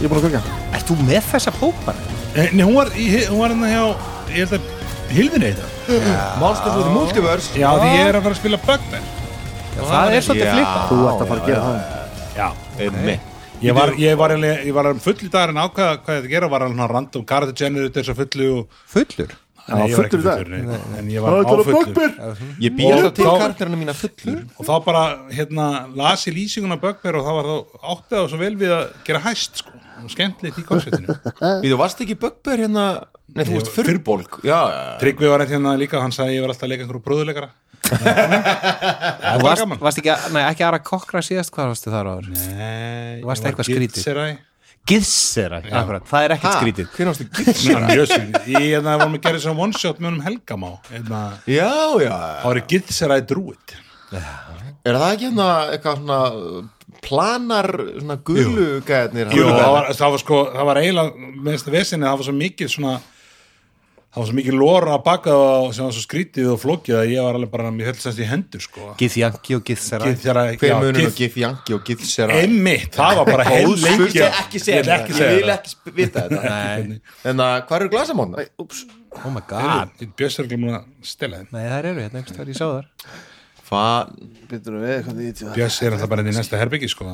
ég er búin að kvöka Ert þú með þessa bók bara? Eh, Nei, hún var, í, hún var hérna hjá ég held að Hilfinni þetta Monsters of the Multiverse. Já, því ég er að fara að spila Bugman Það er svolítið Já. flippa Þú ert að fara að gera það. Já, Einmitt. ég var, ég var, eiginlega- ég var alveg full í dag en ákvaða hvað ég ætti að gera. Var alveg svona random character generator þess að fullu og Fullur? Nei, ég var fullur í dag? ekki fullur, nei, en ég var á fullur Ég býð alltaf til þá- karakterina mína fullur. Og þá bara, hérna, las ég lýsinguna Bugbear og þá var þá áttið það svo vel við að gera hæst, sko, og skemmtilegt í konceptinu Við varst ekki böggbör hérna? Nei, þú varst fyrrbólk Já, já, já. Tryggvi var hérna líka, hann sagði ég var alltaf að leika einhverju brúðuleikara. Það Þú var varst, varst ekki, nei, ekki aðra kokkra síðast? Hvað varstu þar áður? Nei, varst ég var. Gitseræ. Giðsera, akkurat, það er ekkert skrítið. Hvernig varstu? Er skrítið. Ég hérna, vorum að gera svona one shot með honum Helgamá hérna, Já, já Það var Gitseræ drúið Er það ekki hérna eitthvað svona planar svona gulu gæðnir Jú, það var, það var sko, það var eiginlega með þetta vesinni, það var svo mikið svona það var svo mikið lóra að baka það sem var svo skrítið og flókið að ég var alveg bara, mér held semst í hendur sko. Giðjanki og að- Hver Gið- og Gif Janki og Gilsera Einmitt, það var bara heil lengi spurning, ekki segja Ég vil ekki þetta, segja ég vil ekki vita þetta. En að hvað eru glasamóna? Oh my god. Björs er glumur að stela þeim. Nei, það eru hérna, ég sá þar Hvað? Býttur við, hvað þið þetta Björs er alltaf bara inn í næsta herbyggi sko.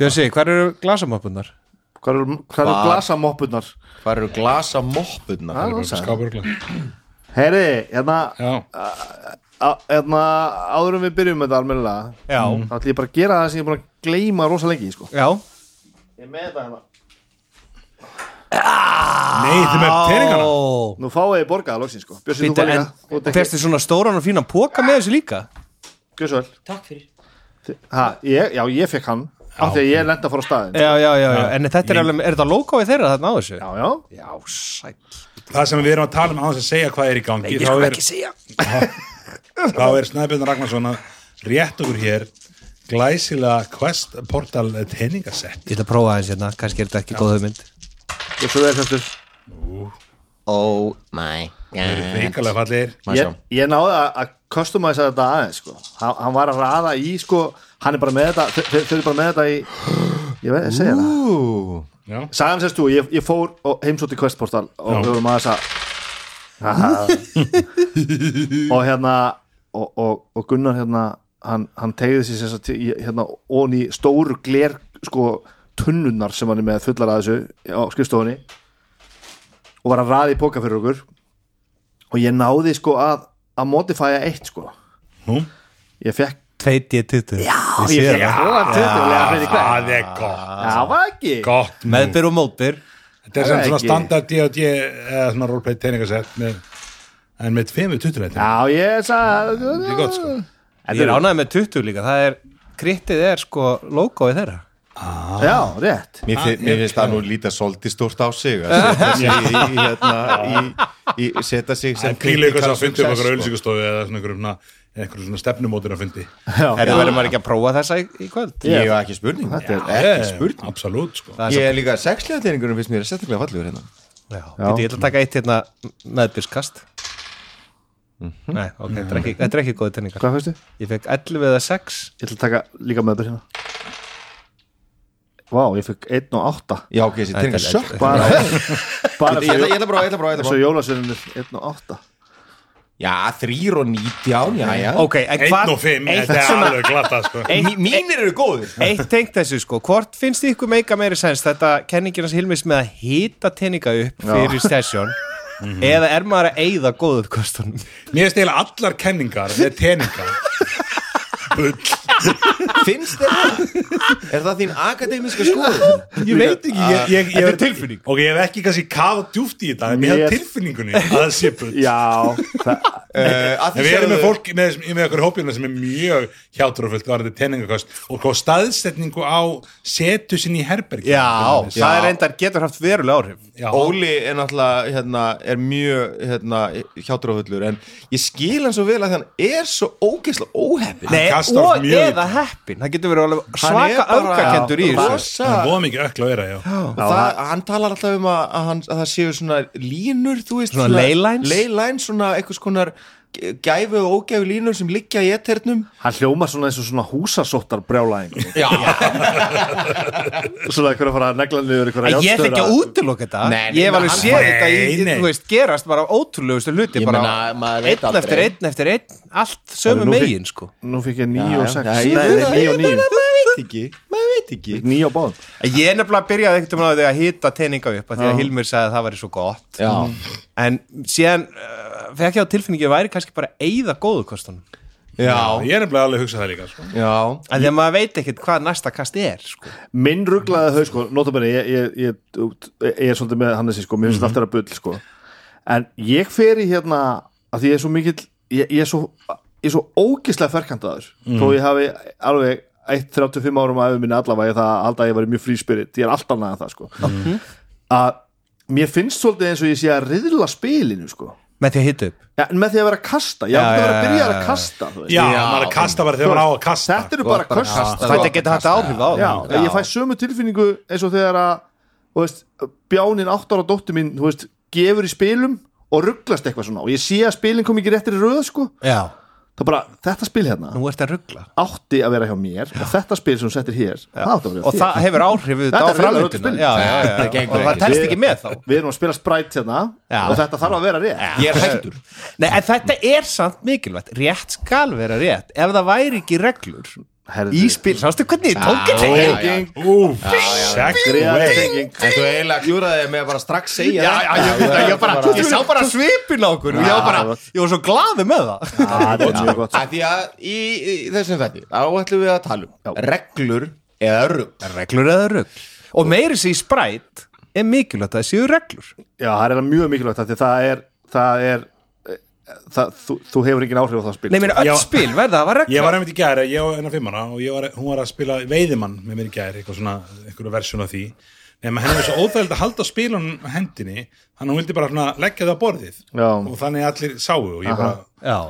Björsi, hver eru glasamoppunar? Hvað eru, hvað glasamoppunar? Hvað eru glasamoppunar? Það það Skápurugla. Heyri, hérna, hérna áður en við byrjum með þetta almennilega Já, þá ætlum ég bara að gera það sem ég er búin að gleyma rosa lengi sko. já. Ég er með þetta hérna. Nei, þið með peningana? Nú fáið þið borgaða loksins sko. Bjössi, þú en líka fyrstu svona stóran og fínan póka með þessu líka Vel Takk fyrir. Ha, ég, Já, ég fekk hann Af því að ég lenda að fara á staðin Já, já, já, já, en þetta er alveg, er þetta logoið þeirra þarna á þessu? Já, já. Já, sæll. Það sem við erum að tala um á þess að segja hvað er í gangi Ég þá skal er, ekki segja. Þá er Snæbjörn Ragnarsson að rétt okkur hér glæsilega Quest Portal teiningasett Ég ætla að prófa aðeins hérna, kannski er þetta ekki góð hugmynd. Gjörðu svo vel Hjöstur Oh my god. reikalega fallegir. Má sjá. ég, ég náði að, að customæsa þetta aðeins sko. hann, var að raða í sko, hann er bara með þetta þau- eru bara með þetta í ég veit, ég segja það. Sagan sérst þú, ég, ég fór og heimsótti Questportal og við vorum aðeins að og hérna og, og, og Gunnar hérna hann, hann tegði sér í- hérna í stóru gler sko tunnunar sem hann er með fullar að þessu á skrifstofunni og var að raði í póka fyrir okkur. Og ég náði sko að að modifæja eitt sko. Nú? Ég fekk Tveit ég tuttu Já, ég fekk að skoða tuttulega fyrir hvert. Það er gott, Já, var ekki? Gott. Meðbyr og mótbyr. Þetta er Það sem svona standard D&D eða svona roleplay teiningasett með, en með tveimur tuttuleitin Já, ég sagði Það er gott sko. Ég er ánægð með 20 líka, það er Krittið er sko logoið þeirra Já, rétt. Mér, fi- mér finnst það nú lítið svolítið stórt á sig að setja sig í, í, hérna, í, í setja sig sem kvíla ykkur sem að critical fundi um okkur sko. auðlíkustofu eða einhverjum svona stefnumótur að fundi. Er það verður maður ekki að prófa þessa í, í kvöld? Ég hef ekki spurning. Þetta er- Ekki spurning. Absolutt sko. Ég er líka sexlega teiningurum finnst mér sérstaklega fallegur hérna. Já, Býtu, ég ætla að taka eitt hérna meðbyrskast Nei, ok, þetta er ekki, þetta er ekki góði tenningar Hvað fyrstu? Ég fekk 11 eða 6 Ég ætla að taka líka með þetta hérna Vá, ég fekk 1 og 8 Já, ok, þessi er- sökk Bara, bara Ég ætla ég ætla að prófa, ég ætla að Svo prófa jólasvinnir 1 og 8 Já, þrýr og nítján, já, já. Ok, en Einn hvað og fimm, eitt, þetta er alveg glata sko. Mí- Mínir eru góðir. eitt tengt þessu sko. Hvort finnst þið ykkur meika meiri sens þetta kenningin hans Hilmis með að hita teninga upp fyrir sesjón eða er maður að eyða góðu kostunum Mér finnst eiginlega allar kenningar með teningar Bull Finnst þér það? Er það þín akademiska skoðun? Ég veit ekki ég, ég, ég, Þetta er tilfinning. Og ég hef ekki kannski kafa djúft í þetta En ég hef tilfinningunni að það sé bull Já, það, Uh, við erum með fólk með, með okkur hópjuna sem er mjög hjátrúfullt varðið teningakost og hvað staðsetningu á setu sinni í herbergi já, dæmis. það er reyndar getur haft verulega áhrif. Já. Óli er náttúrulega hérna, er mjög hérna, hjátrúfullur en ég skil hann svo vel að hann er svo ógeðslega óheppin Nei, og mjög- eða heppin það getur verið alveg Hann er svaka aukakendur í Já, þessu er bóða mikið ökla að vera, já. Og það, hann talar alltaf um að, að, hann, að það séu svona línur, þú veist Svona ley lines? ley lines, svona einhvers konar gæfu og ógæfu línur sem liggja í eternum. Hann hljóma svona eins og svona húsasóttar brjálæðing Já, Svona eitthvað að fara að negla niður eitthvað En ég þekki að útiloka þetta. Nei, nei, Ég hef alveg séð þetta í, þú veist, gerast bara ótrúlegustu hluti Ég bara meina, maður veit einn aldrei. eftir einn eftir einn allt sömu megin sko. Nú fikk ég 9 og 6 Já, Nei, ég nei, veit 9 og 9 maður veit ekki. maður veit ekki. 9 á báðum En Ég er nefnilega byrjaði ekkert um að því að hita teninga upp af því að Hilmir sagði að það Já, fekk ég á tilfinningi að væri kannski bara eyða góðu kostunum. Já, Ég er nefnilega alveg að hugsa það líka sko. já. En því að maður veit ekkert hvað næsta kast er sko. Minn rugglaði þau sko, notabene ég, ég, ég, ég er svolítið með Hannesi sko, mér finnst alltaf að bull sko. En ég fer í hérna að því ég er svo mikill ég, ég er svo, ég er svo ógislega ferkantaður þó ég hafi alveg 1-35 árum að minni allavega það að halda að ég væri mjög free spirit, ég er alltaf næða það sko. Að mér finnst svolítið eins og ég sé að riðla spilinu sko Með því að hita upp? Ja, með því að vera að kasta, ég átti að vera að byrja að kasta þú veist. Já, maður er að kasta bara þegar maður á að kasta. Þetta eru bara köst Þetta getur haft áhrif á Já, ég fæ sömu tilfinningu eins og þegar að þú veist, bjánin átt ára dóttir mín þú veist, gefur í spilum og rugglast eitthvað svona. Og ég sé að spilin kom ekki réttir í röð sko. Já, það bara, þetta spil hérna átti að vera hjá mér og þetta spil sem settir hér það Og það hefur áhrif við Þetta þetta á. Já, já, já, já. gengur Og það telst ekki með þá. Við erum að spila spræt hérna Já. og þetta þarf að vera rétt. Ég er hættur. Nei, en þetta er samt mikilvægt. Rétt skal vera rétt. Ef það væri ekki reglur Herðu. Í spil, sástu hvernig ég tók þetta? Úf, tenging. En þú eiginlega klúraði með að bara strax segja Já, já, ég veit að ég bara, ég sá bara svipin á okkur. Og ég var bara, ég var svo glaði með það. Það er Að því að í, þessum þætti þá ætlum við að tala um reglur eða rugg Reglur eða rugg Og meiri sér í sprætt er mikilvægt að það séu reglur. Já, það er mjög mikilvægt af því það er, það er það, þú, þú hefur engin áhrif á það spil Nei, mér öll Já. spil verða að hafa reglur Ég var einmitt í gæri, ég var enn að fimmana og ég var, hún var að spila veiðimann með mér í gæri eitthvað svona, einhverju versjón af því. Nema henni var svo óþægild að halda spilunum á hendinni, hún vildi bara svona leggja það á borðið. Já. og þannig allir sáu og ég bara Já,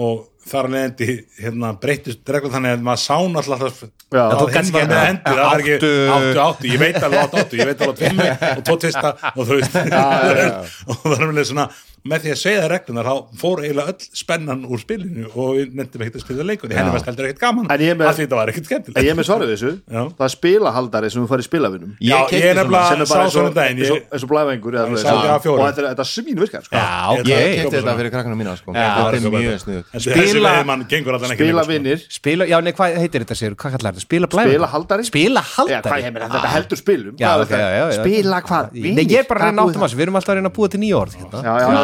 og þar að leiðandi hérna, breytist reglum þannig að maður sá náttúrulega alltaf Já. að Þú hinn kannski var ekki- með hendi, það var ekki áttu- áttu áttu, ég veit alveg áttu áttu, ég veit alveg tveimur og tvo tvista og þú veist og það er alveg svona með því að segja reglunar þá fór eiginlega öll spennan úr spilinu og við nefndum ekkert að spila leikur. Því henni var heldur ekkert gaman En ég er með- af því þetta var ekkert En skemmtilegt ég er með svarið þessu, Já. það er spilahaldari sem þú farið spilavinum. Já, ég er nefnilega er sá svona daginn eins og, blæðvengur og þetta, þetta svín virkar sko. já, Ég kefti þetta. fyrir krakkana mína sko. Já, Þetta er það er mjög snuð þessi þessi Spila- veiðimann gengur allan ekki lengur, sko. já, nei, hvað heitir þetta sér? Hvað kallar þetta? Spila blæður? spilahaldari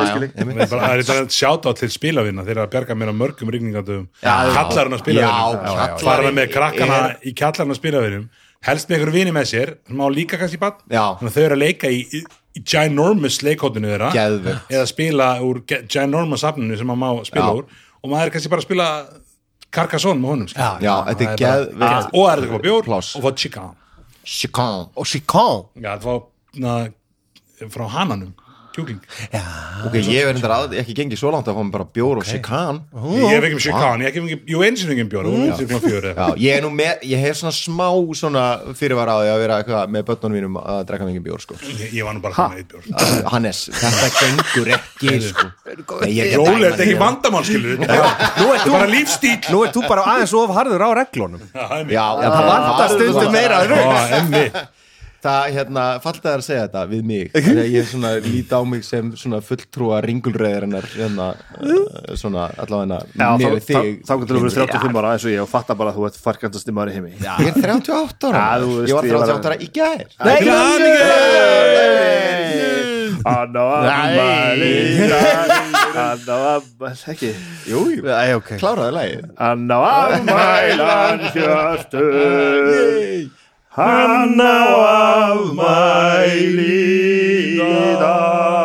Já, Já, er já, já, já. Er. Já, já, já, Það er er þetta sjáta til spilavinna þeir eru að bjarga mér á mörgum rigningandum kallarinn Já, spilavinnum fara með krakkana er- í kallarinn að spilavinnum helst með einhverju vini með sér sem á líka kannski bann Já. þannig að þau eru að leika í, í, í ginormous leikhóttinu þeirra Geðveikt. eða spila úr ginormous safninu sem maður má spila Já. úr og maður er kannski bara að spila Carcassonne með honum skilur. Já, þetta er Það bara- og það er þetta bjór Pláss. og fá chicken Chicon Og Chicon já, frá hananum kjúkling. Ok, ég verður þetta að ekki gengið svo langt að fá mig bara bjór og chikan ég hef ekki chicken, ég hef ekki jú eins og ekki bjór Já, ég er nú með, ég hef svona smá svona fyrirvara á því að vera eitthvað með börnunum mínum að drekka mikið bjór sko. Ég, ég var nú bara með eitt bjór. Hannes, þetta gengur ekki sko. Er dæma þetta er ekki vandamál, skilur Þetta er bara lífstíl Nú ert þú bara aðeins of harður á reglunum. Já, Það vantar stundum meira að rugg Ó, emmi. það hérna, fallið að segja þetta við mig þegar ég svona lít á mig sem svona fulltrúa ringulröðarinnar hérna, uh, svona allavega með þig þá getur þú verið 35 ára eins og ég og fatta bara að þú ert farkandast í maður í heimi Já, ég er 38 ára ég var ég var- 38 ára í gær Hann á afmæli Hann á afmæli Ekki jú, jú, Æ, ok kláraði lagi Hann á afmælan hjörtu Hann á afmæli í dag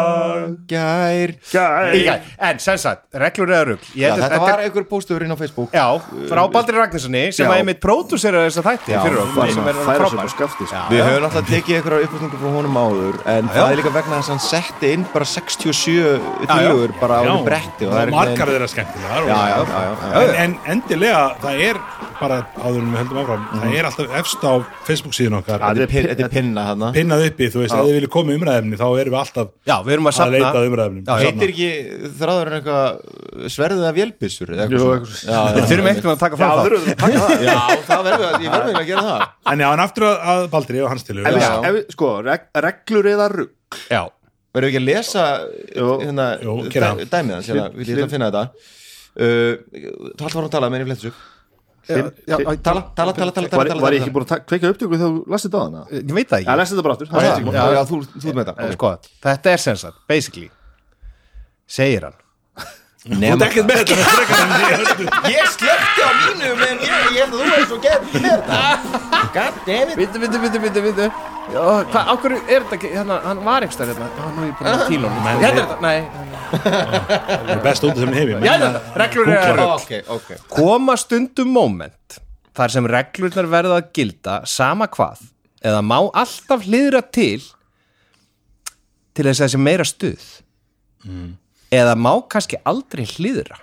gær. Gæ Í gær. En sem sagt, reglur eða rugl. Ég Já, held að þetta var einhver póstur inn á Facebook. Já, frá Baldur Ragnarssoni sem Já. að einmitt pródúsera þessa þætti Já, fyrir okkur sem er Færa sem frábær. á skafti sko. Við höfum alltaf tekið einhverja upplýsningu frá honum áður en það er líka vegna þess að hann setti inn bara 67 tillögur bara á Já, einu bretti og það er margar einhvern þeirra skemmtilegar Já, já, já, já, já. En, en endilega, það er bara áður en við höldum áfram, það er alltaf efst á Facebook síðan okkar. Þetta er pin- Þetta er pinna þarna. pinnað uppi, þú veist, ef þið viljið koma í umræðefni þá erum við alltaf Já, við erum að að safna leita að já. Heitir ekki þráður eitthvað sverðið af eitthvað eitthvað- Við já, þurfum ekkert að taka fram það. við Já, það verður verður að gera það. En já, en aftur að, að Baldri og hans við- við- Sko, reg, reglur eða rugg Já, Verður ekki að lesa hérna, Jú, gera dæ- dæmið hans, hérna, ég ætla að finna þetta. Uh, Þú alltaf var að tala með henni fletsu já, já, Tala, tala, tala, tala, tala, Var, var ég ekki búin að kveika upptöku þegar þú lasið þetta á hana? ég veit það Já, ekki bara aftur. Það Já, er ekki mál. já, já, þú, Eh, þetta. Sko, þetta er sem sagt, basically segir hann Þú ert ekkert með þetta en ég slökti á mínu menn ég, ég held að þú er svo gerð með þetta. God damn it. Vindu, vindu, vindu, vindu, vindu Hvað, ákveður er þetta ekki, hérna, hann var ekki stær hérna. Nú er ég búin að tíla honum Hérna er þetta, nei. Það er best út sem hefi Já, reglur er Ok, ok. Koma stundum moment þar sem reglurnar verða að gilda sama hvað eða má alltaf hliðra til til þess að þessi meira stuð eða má kannski aldrei hliðra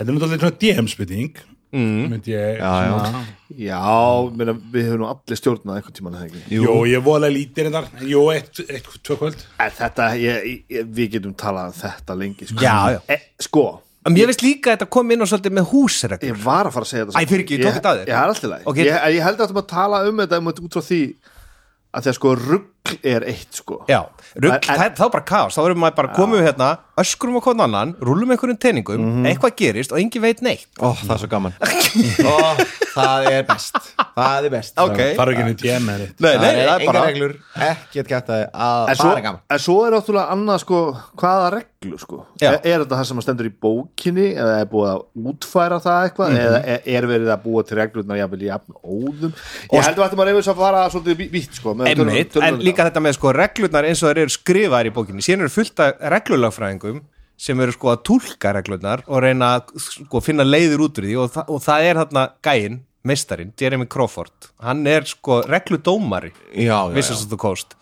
Þetta er náttúrulega svona DM-spurning myndi ég Já, já. Já, meina, við höfum nú allir stjórnað tímann eða ekki Jú, ég lítið þetta en jú, eitt, eitt, tvö kvöld En þetta, ég, ég, við getum talað um þetta lengi sko. Já, já. e, Sko, En Mér veist líka að þetta kom inn og svolítið með húsreglur ég var að fara að segja þetta Æ, fyrir ekki, ég tók þetta að þér. Ég er alltaf leið Ok. ég, ég held að þetta maður tala um þetta um, út frá því að því að sko rugg er eitt sko. Já, rugl, En- en- það, þá er bara kaos. Þá erum maður bara komið við hérna, öskrum á hvern annan rúlum einhverjum teiningum, Mhm. eitthvað gerist og engin veit neitt. Ó, það er svo gaman. Ó, það er best. Það er best. Ok. Fara ekki inn í DM eða eitt Nei, Það nei, er það er engar bara reglur, ekkert gætt að að En svo, bara gaman. en svo er náttúrulega annað sko hvaða reglur sko. Er, er þetta það sem að stendur í bókinni eða er búið að útfæra það eitthvað Mhm. eða er, er verið að búa til reglurnar jafnvel í jafn óðum? Ég held að þetta maður hefur að fara svolítið vítt sko líka þetta með sko reglurnar eins og þeir eru skrifaðar í bókinni. Síðan eru fullt af reglulagfræðingum sem eru sko að túlka reglurnar og reyna að sko finna leiður út úr því. Og, þa og það er þarna gæinn meistarinn, Jeremy Crawford. Hann er sko regludómari. Wizards of the Coast.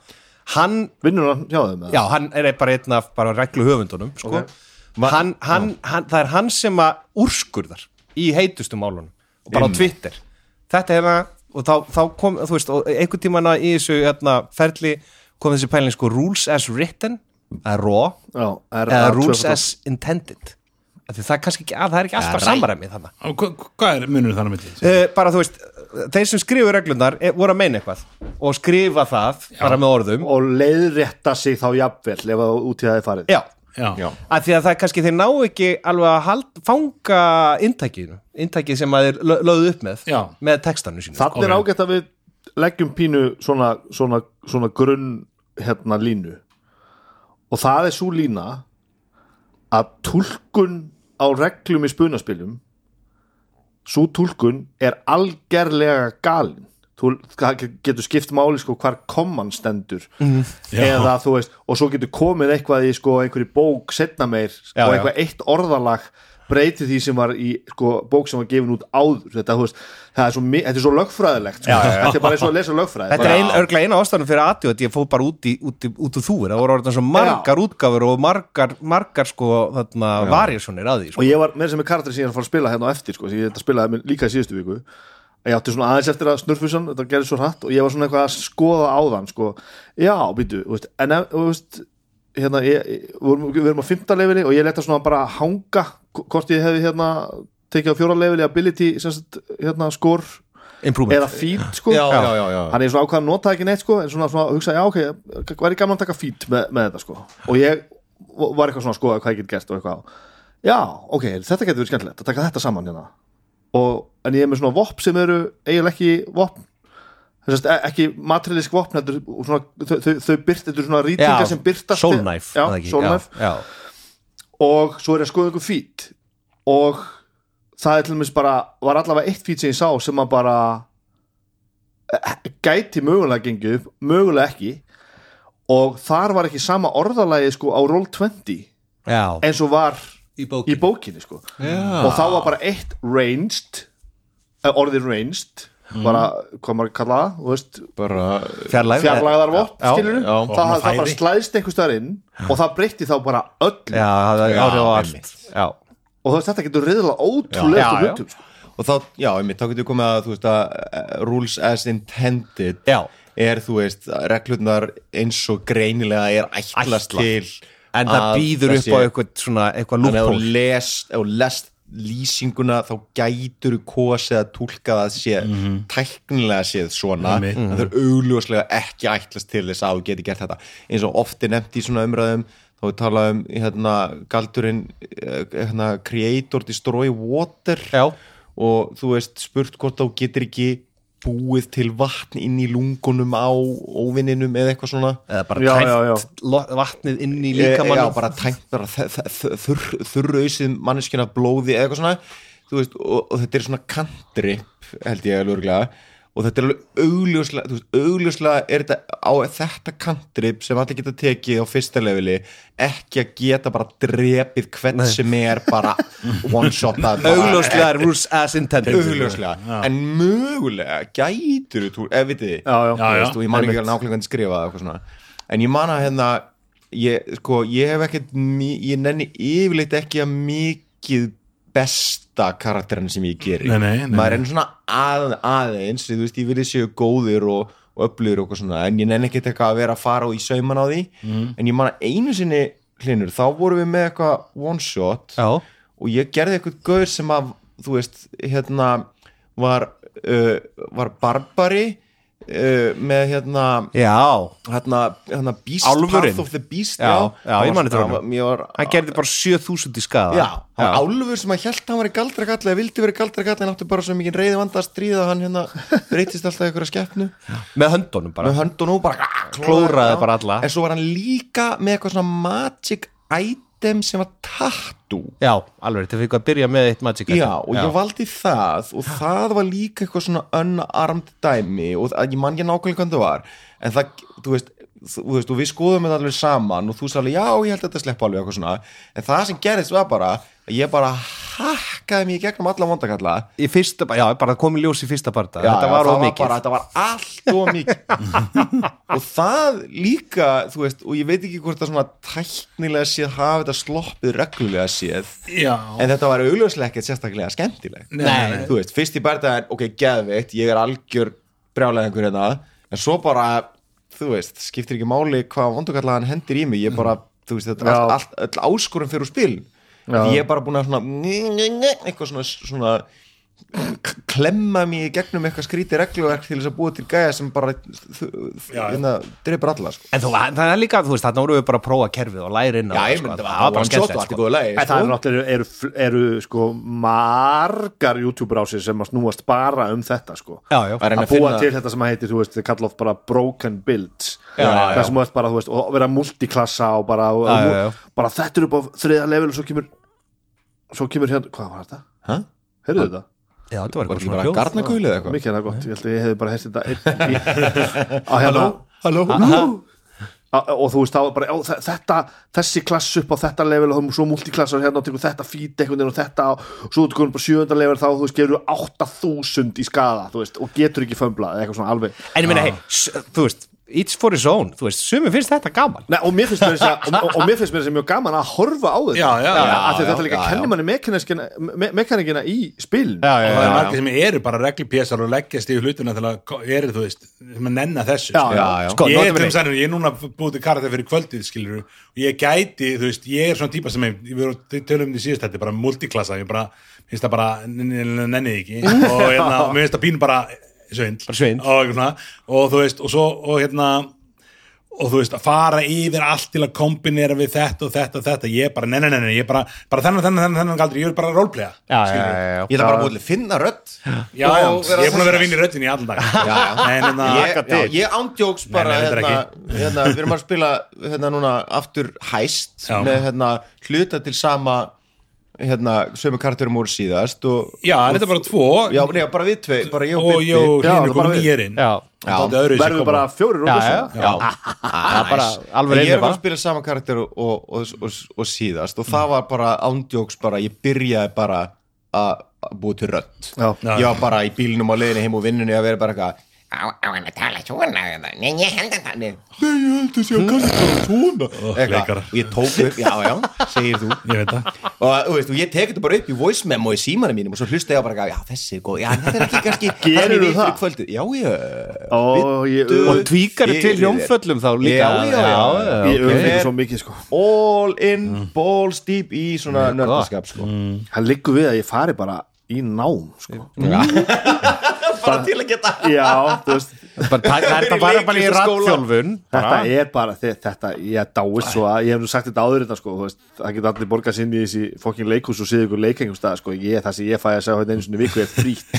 Hann, vinnur hann hjá þeim já, hann er bara einn af bara regluhöfundunum sko. hann, hann, hann, það er hann sem að úrskurðar í heitustu málunum og bara á Twitter. Þetta er hérna og þá, þá kom, þú veist, og einhvern tímann í þessu hérna, ferli kom þessi pæling sko rules as written eða raw, Já, er, eða rules as intended. Af því það er kannski ekki, að, það er ekki alltaf samræmið þannig hva- Hvað er munur þannig með því? uh, bara þú veist, þeir sem skrifu reglurnar er, voru að meina eitthvað og skrifa það bara með orðum. Og leiðrétta sig þá jafnvel ef það út í það er farið. Já, Að því að það er kannski þeir ná ekki alveg að hald, fanga inntækinu, inntækið sem að þeir lö- lögðu upp með Já. með textanu sínu Þannig er ágætt að við leggjum pínu svona, svona, svona grunn hérna línu. Og það er svo lína að túlkun á reglum í spunaspiljum svo túlkun er algerlega galin þú getur skipt máli sko hvar komman stendur eða þú veist og svo getur komið eitthvað í sko einhverju bók setna meir Já, og já. eitthvað eitt orðalag breyti því sem var í sko, bók sem var gefin út áður þetta, þú veist, það er svo, þetta er svo lögfræðilegt sko. Já, já, já. þetta er bara eins og að lesa lögfræði Þetta er ein, örglega eina ástæðan fyrir aðtíu að ég fóð bara út í, út í, út í þúir, það voru orðin svo margar útgáfur og margar, margar sko þarna variationir að því sko. og ég var með sem er karakter sem ég er að fara að spila hérna á eftir sko, ég spilaði líka í síðustu viku ég átti svona aðeins eftir að snurfusan þetta gerði svo hratt og ég var svona eitthvað að skoða á þann sko, já, býtu, veist, en ef, þú veist hérna, ég, við erum- á fymta leveli og ég leta svona bara hanga hvort ég hefði hérna tekið á fjóra leveli ability sem sagt, hérna skor Improvement. eða feed sko. Já, já, já, já. hann er svona ákvæðan nota ekki neitt sko en svona, svona hugsa, já ok, er gaman að taka feed með, með þetta sko. Og ég var eitthvað svona að skoða hvað ég get gert og eitthvað já, ok, þetta getur verið skemmtilegt að taka þetta saman hérna. Og, en ég er með svona vopn sem eru eiginlega ekki vopn. Þess að ekki materialísk vopn þetta er svona, þau, þau, byrt, þetta eru svona rýtingar sem byrtast Soul Knife já, er það ekki? Soul Knife já, já. og svo er ég að skoða einhver fít og það er til dæmis bara var allavega eitt fít sem ég sá sem að bara eh, gæti mögulega gengið upp, mögulega ekki. Og þar var ekki sama orðalagi sko á Roll20 já. eins og var Í í bókin bókinni sko. Og þá var bara eitt ranged orðið ranged bara, hvað maður kalla það, þú veist bara fjarlæg fjarlæðar vopn, Já, skilur já. það, það bara slæðist einhver staðar inn og það breytti þá bara öll já, það er Já, áhrif á allt já, og þú veist, þetta getur riðlega ótrúlega Já, já. hlutum sko. og þá, já, einmitt, þá getur komið að þú veist að uh, rules as intended Já. er, þú veist, reglurnar eins og greinilega er ætlast Ætlað. til en það að býður upp á eitthvað svona eitthvað þannig að þú lest lýsinguna þá gætur kosið að túlka það sé tæknilega séð svona. Einmitt. en það er augljóslega ekki ætlast til þess að þú geti gert þetta. Eins og oft er nefnt í svona umræðum þá við talað um hérna, galdurinn eh, hérna, creator destroy water. Já. og þú veist spurt hvort þú getur ekki búið til vatn inn í lungunum á óvinninum eða eitthvað svona? Eða bara Já, já, já. tæmt lo- vatnið inn í Já, líkamann bara tænt bara þurrausið manneskjana blóði eða eitthvað svona. Veist, og, og þetta er svona kantrip held ég alveg örgulega og þetta er alveg augljóslega veist, augljóslega er þetta á þetta kantrip sem allir geta tekið á fyrsta leveli ekki að geta bara drepið hvern sem er bara one shot að augljóslega er rules as intended. Augljóslega, en mögulega gætur þú, ef vitið þið já, já. Já, já. og ég man ekki alveg nákvæmlega hvernig skrifa það en ég man að hérna ég, sko, ég hef ekkert ég nenni yfirleitt ekki að mikið besta karakterin sem ég geri. Nei, nei, nei, maður er svona að, aðeins þú veist, ég vilja séu góðir og, og öflugir og eitthvað svona, en ég nenni ekkert eitthvað að vera að fara í sauman á því. Mm. en ég man að einu sinni hlinur, þá vorum við með eitthvað one shot já, og ég gerði eitthvað gaur sem að þú veist, hérna var, uh, var barbari uh, með hérna já, hérna, hérna Beast Álfurinn? Path of the Beast Já, já, ég man svona- honum. hann gerði bara 7000 í skada Já, hann álfur sem að held hann var í galdrakall eða vildi verið galdrakall en áttu bara svo mikið reyði vanda að stríða hann hérna breytist alltaf í einhverja skeppnu með höndunum bara. Með hönd og bara Klóraði bara alla. en svo var hann líka með eitthvað svona magic item sem var tattoo. Já, alveg, þetta fikk að byrja með eitt magic item. Já, og ég valdi það og það var líka eitthvað svona unarmed dæmi og ég man ekki nákvæmlega hvað það var en það, þú veist, þú veist og við skoðum þetta alveg saman og þú sagði já, ég held að þetta sleppa alveg eitthvað svona. En það sem gerðist var bara að ég bara hakkaði mig í gegnum alla vondakalla. Í fyrsta, já, bara komið ljós í fyrsta parta Já, þetta já, var það of mikið. bara, þetta var allt of mikið. Og það líka þú veist, og ég veit ekki hvort það svona tæknilega séð hafa þetta sloppið reglulega séð Já, en þetta var augljóslega ekkert sérstaklega skemmtilegt. Nei. þú veist, fyrst í bærtaðin, ok, geðveitt ég er algjör brjálega einhver hérna en svo bara, þú veist skiptir ekki máli hvað vondugallega hann hendir í mig ég bara, þú veist, þetta er allt, allt, allt áskorun fyrir úr spilin Já. ég er bara búin að svona eitthvað svona, svona klemma mig í gegnum eitthvað skrítið regluverk til þess að búa til gæja sem bara hérna, dreipur alla sko. en þú, það er líka, þú veist, þarna voru við bara að prófa kerfið og læra inn á það, sko. myndi það að sko. það er sko. náttúrulega eru, eru, sko margar YouTube rásir sem að snúast bara um þetta sko já, já, Að að búa til þetta sem að heitir, þú veist, þið kalla oft bara broken builds það sem veist bara, þú veist, og vera multiklassa og bara, og, Já, og, já, já. bara þetta er upp á þriða level og svo kemur svo kemur hérna, hvað var þetta? Hæ? Heyrðu þetta? Já, þetta var var eitthvað svona garnagul eða eitthvað? Mikið er það gott, ég held að ég hefði bara heyrst þetta einn í, á hérna. Halló Á- og þú veist þá bara, þetta, þessi klass upp á þetta level og þá svo multiklassar hérna og tekur þetta fít veginn og þetta og svo þú tekur bara sjöunda level þá þú veist gerur 8000 í skada þú veist og getur ekki fömbla eða eitthvað svona alveg. En ég meina, hei, s- þú veist each for his own, þú veist, sumi finnst þetta gaman. Nei, og mér finnst mér þess að og, og mér finnst mér þess að mjög gaman að horfa á þetta. Já, já, já, af því þetta já, líka kennir manni mekanikina, me mekanikina í spilin. Já, og það er margir sem eru bara reglupésar og leggjast í hlutina til að eru, þú veist, sem að nenna þessu Já, skilur. já, já. Sko, ég, er, þannig, ég er núna búið til karakter fyrir kvöldið skilur og ég gæti, þú veist, ég er svona típa sem ég, við tölum um því síðast þetta bara multiklassa, ég bara, finnst það bara nennið ekki. Og hérna, og mér finnst það pínu bara svindl. Svindl. og, svona, og þú veist, og svo og hérna og þú veist, að fara yfir allt til að kombinera við þetta og þetta og þetta. Ég er bara, nei, nei, nei, nei, ég er bara, bara þennan, þennan, þennan, þennan galdri, ég er bara roleplaya já, já. Ég ætla bara að til að finna rödd já, já, Og vera ég er búin að vera að vinna í röddinni í allan dag. Hérna, ég, ég ándjóks bara Nei, nei, þetta er hérna, hérna, við erum að spila hérna núna aftur hæst Já. með hérna hluta til sama hérna, sömu karakterum úr síðast og, já, þetta er bara tvo. Já, nei, bara við tvei, bara ég og og ég og hinn það komum bara við. bara fjórir og já, þessu? já. er bara alveg ég er að bara. spila sama karakter og, og, og, og, og síðast og það var bara ándjóks bara, ég byrjaði bara að að búa til rödd. Já. ég var bara í bílnum á leiðinni heim og vinnunni að vera bara eitthvað Á, á hann að tala svona? Nei, ég held að það Nei, ég held að sé að kannski bara svona Eitthvað. leikarar. og ég tók upp, já, já, segir þú ég veit það og þú veist, og ég tek þetta bara upp í voice memo í símanum mínum og svo hlusta ég á bara, já, þessi er góð já, en þetta er ekki kannski Gerirðu það sem ég vil það? fyrir kvöldið já, já, Ó, ég, Bíddu. og tvíkar til Fyrir hljómföllum þá líka Já, já, já. ég ok. öfum svo mikið sko all in, balls deep í svona nördaskap sko. það liggur við að ég fari bara í nám sko. Bara til að geta já, þú veist. Bara það er þetta bara bara í rattþjálfun Þetta er bara, þe- þetta, ég dáist svo að, ég hef nú sagt þetta áður þetta sko, það geta allir borgað sinni í þessi fokkin leikhús og siða ykkur leikengum stað, sko, ég, það sem ég fæ að segja hérna einu sinni í viku er frýtt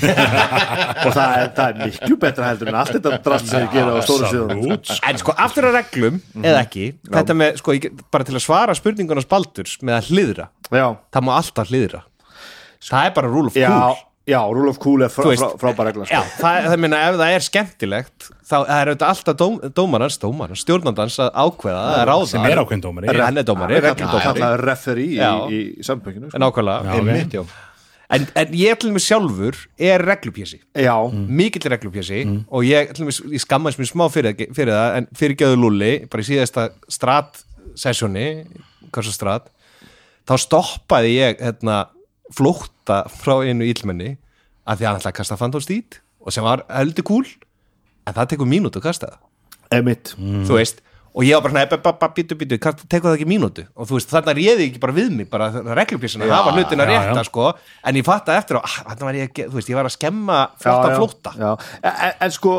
og það er, það er miklu betra heldur en allt þetta drast sem ég gera á stóru síðan En sko, aftur að reglum, eða ekki Þetta með, sko, ég, bara til að svara spurningunars Baldurs með að hliðra. Já, Það má alltaf hliðra Það er bara rule of já, cool. já, Rule of Cool er frábæra regla, Já, sko það, það minna ef það er skemmtilegt þá er auðvitað alltaf dóm, dómarans, dómarans stjórnandans að ákveða, að ráða. sem er ákveðin dómari. Hann er dómari, regludómari Kallaður referí í, en sko. Já. en, en ég til mig sjálfur er reglupjessi Já, mikill reglupjessi og ég, til dæmis, ég skammast mér smá fyrir, fyrir það en fyrir Gjöðu Lulli, bara í síðasta strat sessjóni hversu strat þá stoppaði ég hérna, flótta frá einu illmenni að því að hann ætlaði að kasta Phantom Steed og sem var heldur kúl en það tekur mínútu að kasta. Það emitt þú veist og ég var bara svona, býtu, býtu, tekur það ekki mínútu? Og þú veist, þarna réði ég ekki bara við mig bara reglupjessina, það var hlutin að já, rétta já. sko, en ég fatta eftir og þarna var ég, að þú veist, ég var að skemma flotta flótta, já. En, en, en sko,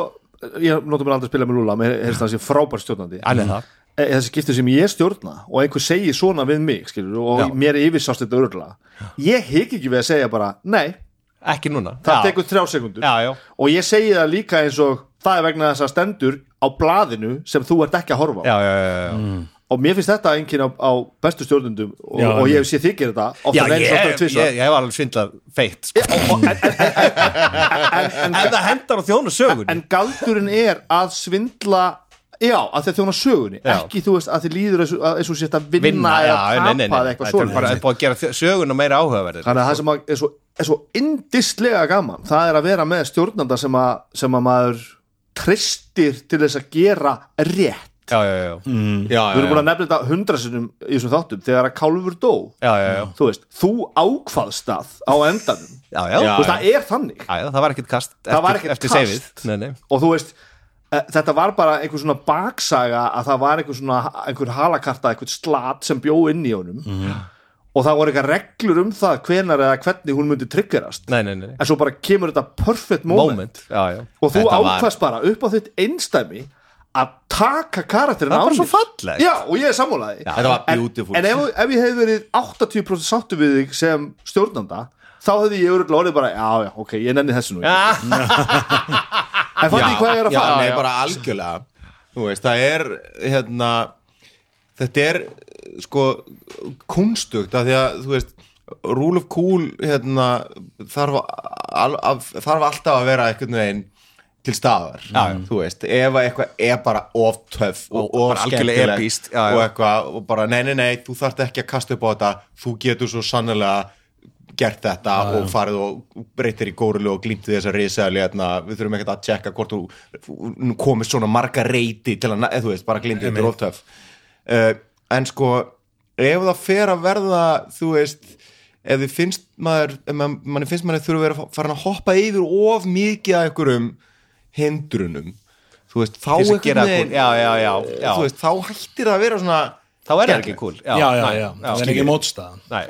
ég notum mér aldrei að spila með Lula mér heyrst það sé frábær stjórnandi. Er það þessi skiptir sem ég stjórna og einhver segir svona við mig skilur, og Já. mér er yfirsást þetta örgulega ég hik ekki við að segja bara nei, ekki núna. Það já. tekur þrjá sekundur já, já, og ég segi það líka eins og það er vegna þess að stendur á blaðinu sem þú ert ekki að horfa á. Já, já, já, já. og mér finnst þetta enginn á, á bestu stjórnundum og, Já, og en- ég sé þykir þetta já ég, ég, en ég, ég var alveg svindlað feitt sko. en, ef það hendar á þjónu sögun en galdurinn er að svindla já, að þið þjóna sögunni Já. ekki þú veist að þið líður eins og- að- sést að vinna, vinna, eða nei, tapa eða eitthvað þetta er bara svona að gera söguna meira áhugaverðir. Þannig að það sem að er svo, er svo indislega gaman það er að vera með stjórnanda sem að, sem að maður tristir til þess að gera rétt. Já, já, já, já, við erum búin að nefna þetta hundra sinnum í þessum þáttum þegar að Kálfur dó. Já, já, já, þú veist, þú ákvaðst það á endanum. Já, já. þú veist, það er þannig. Já, já, það var ekkert kast Það var eftir, ekkert eftir kast. seifið nei, nei. og þú veist þetta var bara einhver svona baksaga að það var einhver svona einhver halakarta, einhver slat sem bjó inn í honum. Og það voru eitthvað reglur um það hvenar eða hvernig hún myndi triggerast. Nei, nei, nei. en svo bara kemur þetta perfect moment, moment já, já. og þú Þetta var- bara upp á þitt einstæmi að taka karakterin er á já, og ég er sammálaði en, en ef, ef ég hef verið 80% sáttu við þig sem stjórnanda þá hefði ég örugglega orðið bara, já, já, ok, ég nenni þessu nú en fann ég hvað ég er að fara? nei, bara algjörlega. Þú veist, það er hérna þetta er sko kunstugt af því að þú veist rule of cool hérna þarf, al, af, þarf alltaf að vera einhvern veginn til staðar já, já. þú veist, ef að eitthvað er bara of töff og, Og já. og eitthvað og bara nei, nei, nei, þú þarft ekki að kasta upp á þetta. Þú getur svo sannlega gert þetta og farið og breytir í górilu og glýmt við þessa risaðli við þurfum ekkert að tjekka hvort þú komist svona marga reyti til að, eða þú veist, bara glýmt þetta oftöf uh, en sko ef það fer að verða þú veist ef þið finnst maður, manni finnst maður þurfa að vera farin að hoppa yfir of mikið að einhverjum hindrunum þú veist, þá þess að. Já, já, já, já. þú veist, þá hættir það að vera svona þá er það ekki cool. Já, já, næ, já, það er ekki.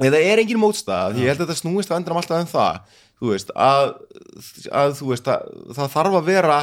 Nei, það er engin mótstað, ég held að þetta snúist á endanum alltaf en það, þú veist, að, að þú veist, að, það þarf að vera,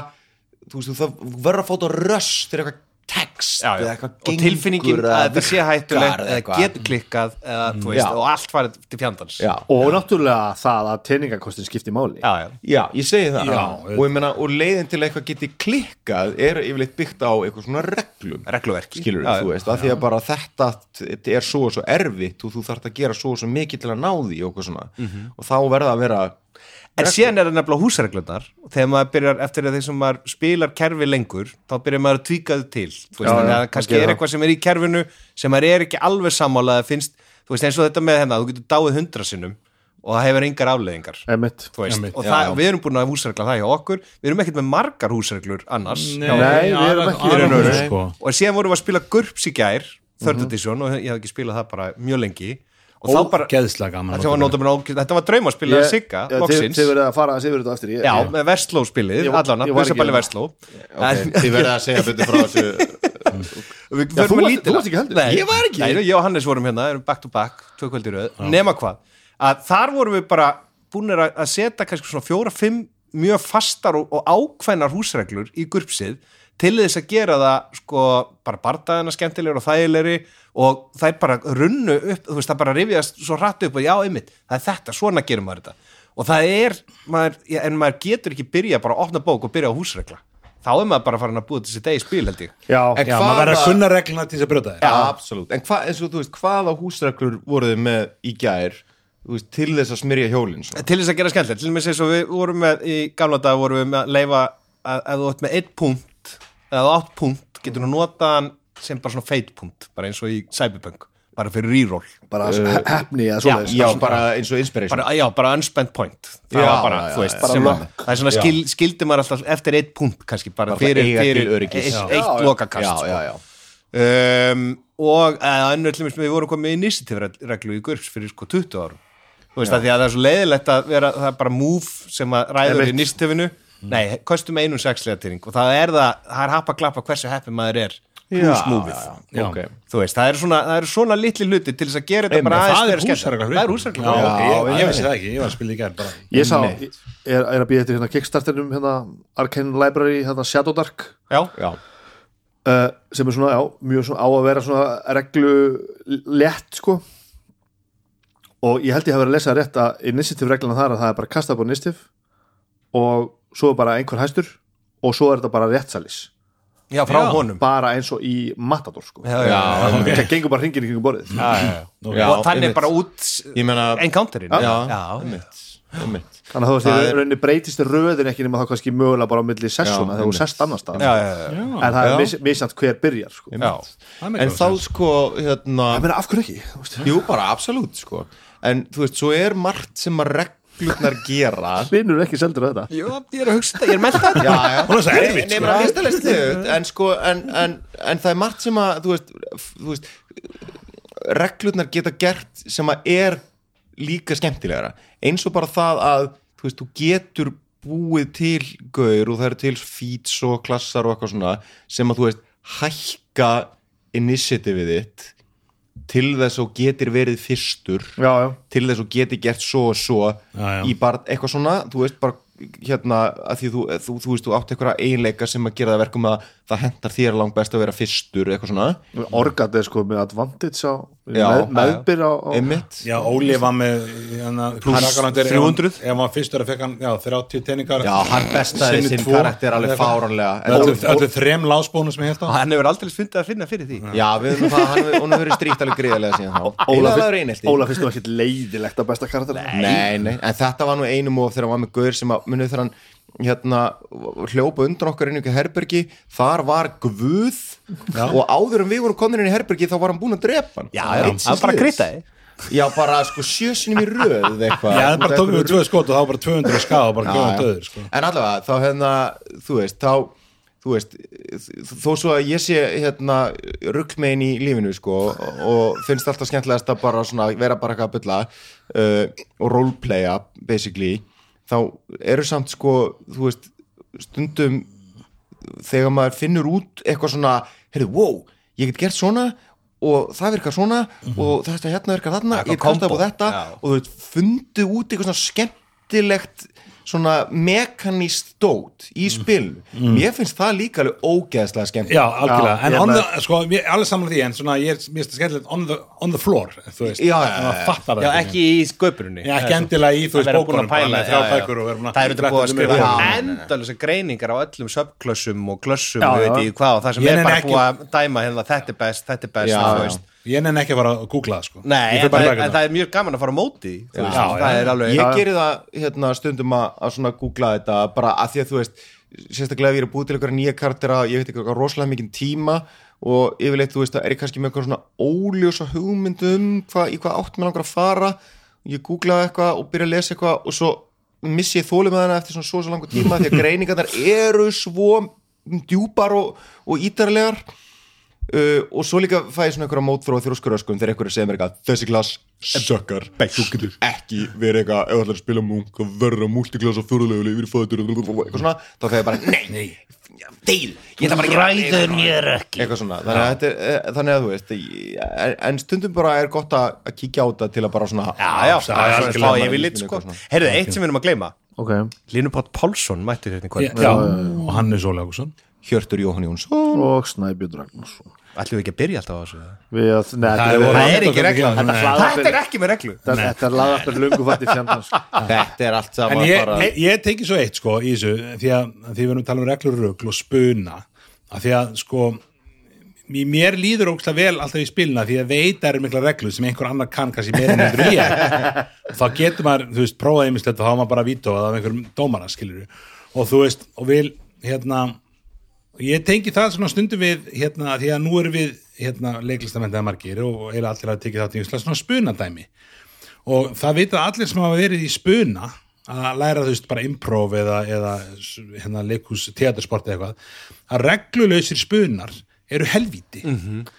þú veist, það verður að fóta röss til eitthvað text Já, já. eða eitthvað og tilfinningin að þetta sé hættulegt eða getur klikkað eða, þú veist, og allt farið til fjandans. Já, og náttúrulega það að teiningakostin skipti máli. Já, já. já, ég segi það. Já, og ég meina, og leiðin til að eitthvað geti klikkað er yfirleitt byggt á eitthvað svona reglum. Regluverki. Skilur Já, þú veist, af því að bara þetta er svo og svo erfitt og þú þarft að gera svo og svo mikið til að ná því og, svona. Mhm. og þá verða að vera En síðan er það nefnilega húsreglunar og þegar maður byrjar eftir að því sem maður spilar kerfi lengur, þá byrjar maður að tvíka þau til. Þú veist, Já, þannig að kannski það er gerir eitthvað sem er í kerfinu sem maður er ekki alveg sammála að finnst, þú veist, eins og þetta með hennar þú getur dáið hundra sinnum og það hefur engar afleðingar og það, já. við erum búin að húsregla það hjá okkur. Við erum ekkert með margar húsreglur annars. Nei, Nei, við erum ekki- Nei. aðra- sko. og síðan vorum við að spila GURPS í gær third Mhm. edition og ég hef ekki spilað það bara mjög lengi og Ó, þá bara, þetta var, notabene ógeð- þetta. var draum að Sigga, þið- verið að fara að yfir þetta aftur ég, Já, ég, með Vestló spilið, Ég- allan, Busaballi hérna. Vestló. Þið verða að segja betur frá þessu. Við Já, þú varst- lítið þú varst ekki heldur. Nei, Ég var ekki. Nei, ég og Hannes vorum hérna, erum back to back Tvö kvöldi röð, nema hvað að Þar vorum við bara búinir að að setja kannski svona fjóra, fimm mjög fastar og ákveðnar húsreglur í gurpsið til þess að gera það sko bara bardaðina skemmtilegur og þægilegri og það er bara runnu upp þú veist það bara rifjast svo hratt upp og já einmitt, það er þetta, svona gerum maður þetta. Og það er, maður, já, en maður getur ekki byrja bara að opna bók og byrja á húsregla. Þá er maður bara farin að búa þessi degi spil held ég. Já, En Já, maður verður að hvaða- kunna regluna til þess að brjóta þér Já, absolutt, en hvað, eins og þú veist, hvaða húsreglur voruð þið með í gær veist, til þess að smyrja hjólinn svona? til þess að gera skemmtilegt, til og með eins og við vorum með í gamla dag vorum við með að leifa að ef þú ert með eitt punkt eða átt punkt, getur þú nota hann sem bara svona feit punkt, bara eins og í Cyberpunk, bara fyrir reroll. Bara uh, hefni eða svoleiðis. Já, bara eins og inspiration. Bara, já, bara unspent point. Það Já, bara, já, veist, já, bara það er svona skil, skildi maður alltaf eftir eitt punkt kannski, bara, Bara fyrir, fyrir eitt, Já. eitt lokakast Já, sko. já, já um, og til við vorum komið í initiative-reglu í GURPS fyrir sko 20 árum. Þú veist að því að það er svo leiðilegt að vera það er bara move sem að ræður í initiative-inu nei, kostum einum sexlega týring og það er það, það er hapa klappa hversu heppi maður er. Plus movið Já. ok. Þú veist, það eru svona, það eru svona litli hluti til þess að gera þetta bara aðeins er það er já. ég, ég vissi það ekki, ég var að spila í gær bara. Ég sá, er, er að býja eftir hérna kickstarterinum hérna Arcane Library, hérna Shadow Dark. Já, Já, uh, sem er svona, já, mjög svona á að vera svona reglu létt sko. Og ég held ég hafi verið að lesa rétt að initiative regluna þar að það er bara kastað på initiative og svo er bara einhver hæstur og svo er þetta bara réttsalis. Já, frá Já. honum. Bara eins og í Matador sko. Já, já, já, það gengur bara hringir í kringum borðið. Já, já. Já, og þannig bara út encounterin þannig að þú veist, Það í rauninni breytist röðin ekki nema þá kannski mögulega bara á milli sessuna þegar þú sest annars stað Já, já, já. en það Já. er mis, misjant hver byrjar sko. En þá sko, hérna af hverju ekki? Jú, bara absolutt, sko. En þú veist, svo er margt sem að reglurnar gera. Hlinur er ekki seldur að þetta. Jú, ég er að hugsa þetta, ég er með þetta. Já, já. Hún er svo erfitt, Nei, sko. menn að finnst það leist þið En sko, en, en, en það er margt sem að Þú veist, þú veist Reglurnar geta gert sem að er líka skemmtilegara Eins og bara það að Þú veist, þú getur búið til gaur og það eru til feats og klassar og eitthvað svona sem að þú veist hækka initiativið þitt til þess að þú getur verið fyrstur já, já, til þess að þú geti gert svo og svo Já, já. í bara eitthvað svona þú veist bara hérna að því þú, þú, þú veist þú átt eitthvað eiginleika sem að gera það verkum að það hentar þér langt best að vera fyrstur eitthvað svona. Orgat er sko með advantage á Já, með, meðbyr á, á Já, Óli var með hérna, Krakalandir, 300. Ef hann fyrstur að fekk hann, já, 30 tenningar Já, hann bestaði sinn tvo. karakter alveg fáránlega. Öllu, þrem lásbónum sem ég held á Hann hefur aldrei fundið að finna fyrir því. Já, við erum það, hann hefur- stríkt alveg gríðarlega síðan þá. Óla, þú ekkit leiðilegt að besta karakter. Nei, nei, en þetta var nú einum og þegar hann var með gaur sem að hérna hljópa undan okkar inn í herbergi þar var guð. Og áður en við vorum komin inn í herbergi þá var hann búinn að drepa hann. Já, já, það er bara að krytta þið já bara sko sjösinum í röð eitthvað. Já, það bara tókum við tvö skot og þá bara 200 ská og bara Já, gjóðan já. döður sko. en allavega þá hérna þú veist þá þú veist, þó svo að ég sé hérna ruggmein í lífinu sko og finnst alltaf skemmtilegast að bara svona vera bara eitthvað að bylla uh, og roleplaya basically þá eru samt sko þú veist stundum þegar maður finnur út eitthvað svona heyrðu, wow, ég get gert svona og það virkar svona og þetta hérna virkar þarna, ég kasta upp á þetta Já. og þú veit, fundu út eitthvað svona skemmtilegt svona mekanist dót í spilinu mér finnst það líka alveg ógeðslega skemmtilegt. Já, algjörlega, Já, en ég on the, sko, mér, alveg saman því, en svona, ég er, það skemmtilegt on the, on the floor, þú veist, Já, maður já, já. fattar Já, það ekki í sköpunni Já, ekki endilega í, þú veist, bókunum, Það eru þetta búið að skrifa endalisa greiningar á öllum subklössum og klössum, við veit já. ég hvað og það sem Ég er bara búið að dæma hérna, þetta er best, þetta er best þú veist. Ég nenni ekki að fara að googla það, sko. Nei, en það, er, en það er mjög gaman að fara á móti Já, það já. er alveg ég geri það hérna, stundum að, að svona googla þetta bara að því að þú veist sérstaklega ef ég er að búið til eitthvað nýja karaktera ég veit eitthvað rosalega mikið tíma og yfirleitt þú veist að er ég kannski með eitthvað svona óljósa hugmyndum hva, í hvað átt með langar að fara. Ég googla eitthvað og byrja að lesa eitthvað og svo missi ég þólum með hana eftir svona svo svo langur tíma því að greiningarnar eru svo djúpar og, og ítarlegar uh, og svo líka fæ ég svona einhverja mótþróa þjóðskuröskum þegar einhverju segir mér eitthvað þessi klass sökkar þú getur ekki verið eitthvað ef þú ætlar að spila munk og verður að multiklass og fjóruðlegu yfir fóður eitthvað svona þá þegar ég bara nei, nei deil, ég ætla bara að gera ræður mér ekki. Eitthvað svona, þannig að, þetta er, eh, þannig að þú veist en- stundum bara er gott að, að kíkja á þetta til að bara svona Já, já, já, það er lit sko. Heyrðu, eitt sem við erum að gleyma. Ok, Línupátt Pálsson mættir hérna í kvöld. Og Hannes Óli Ágússon Hjörtur Jóhann Jónsson. Og Snæbjörn Ragnarsson. Ætlum við ekki að byrja alltaf á þessu? Að, nei, Það er er- Það er ekki regla. Þetta er er ekki með reglu. Þetta er laðarpir lungu fætti fjandans. Þetta er allt En saman ég, bara ég, ég teki svo eitt, sko, í þessu því að, því við erum að tala um reglur og rugl og spuna. Að því að, sko í mér líður ógst vel alltaf í spilina því að veit að eru mikla reglur sem einhver annar kann kannski meira en endur ég. Þá getur maður, þú veist, prófaði ýmislegt og þá á maður bara að víta af einhverjum dómara skilur og þú veist, og vil hérna, ég tengi það svona stundum við, hérna, því að nú eru við hérna, leiklistamennið margir og eiginlega allir að tekið þátt í einhverslega svona spunadæmi. Og það vita allir sem hafa verið í spuna að læra þú veist bara improv eða, eða hérna leikus teatersport eða eitthvað að reglulausir spunar eru helvíti.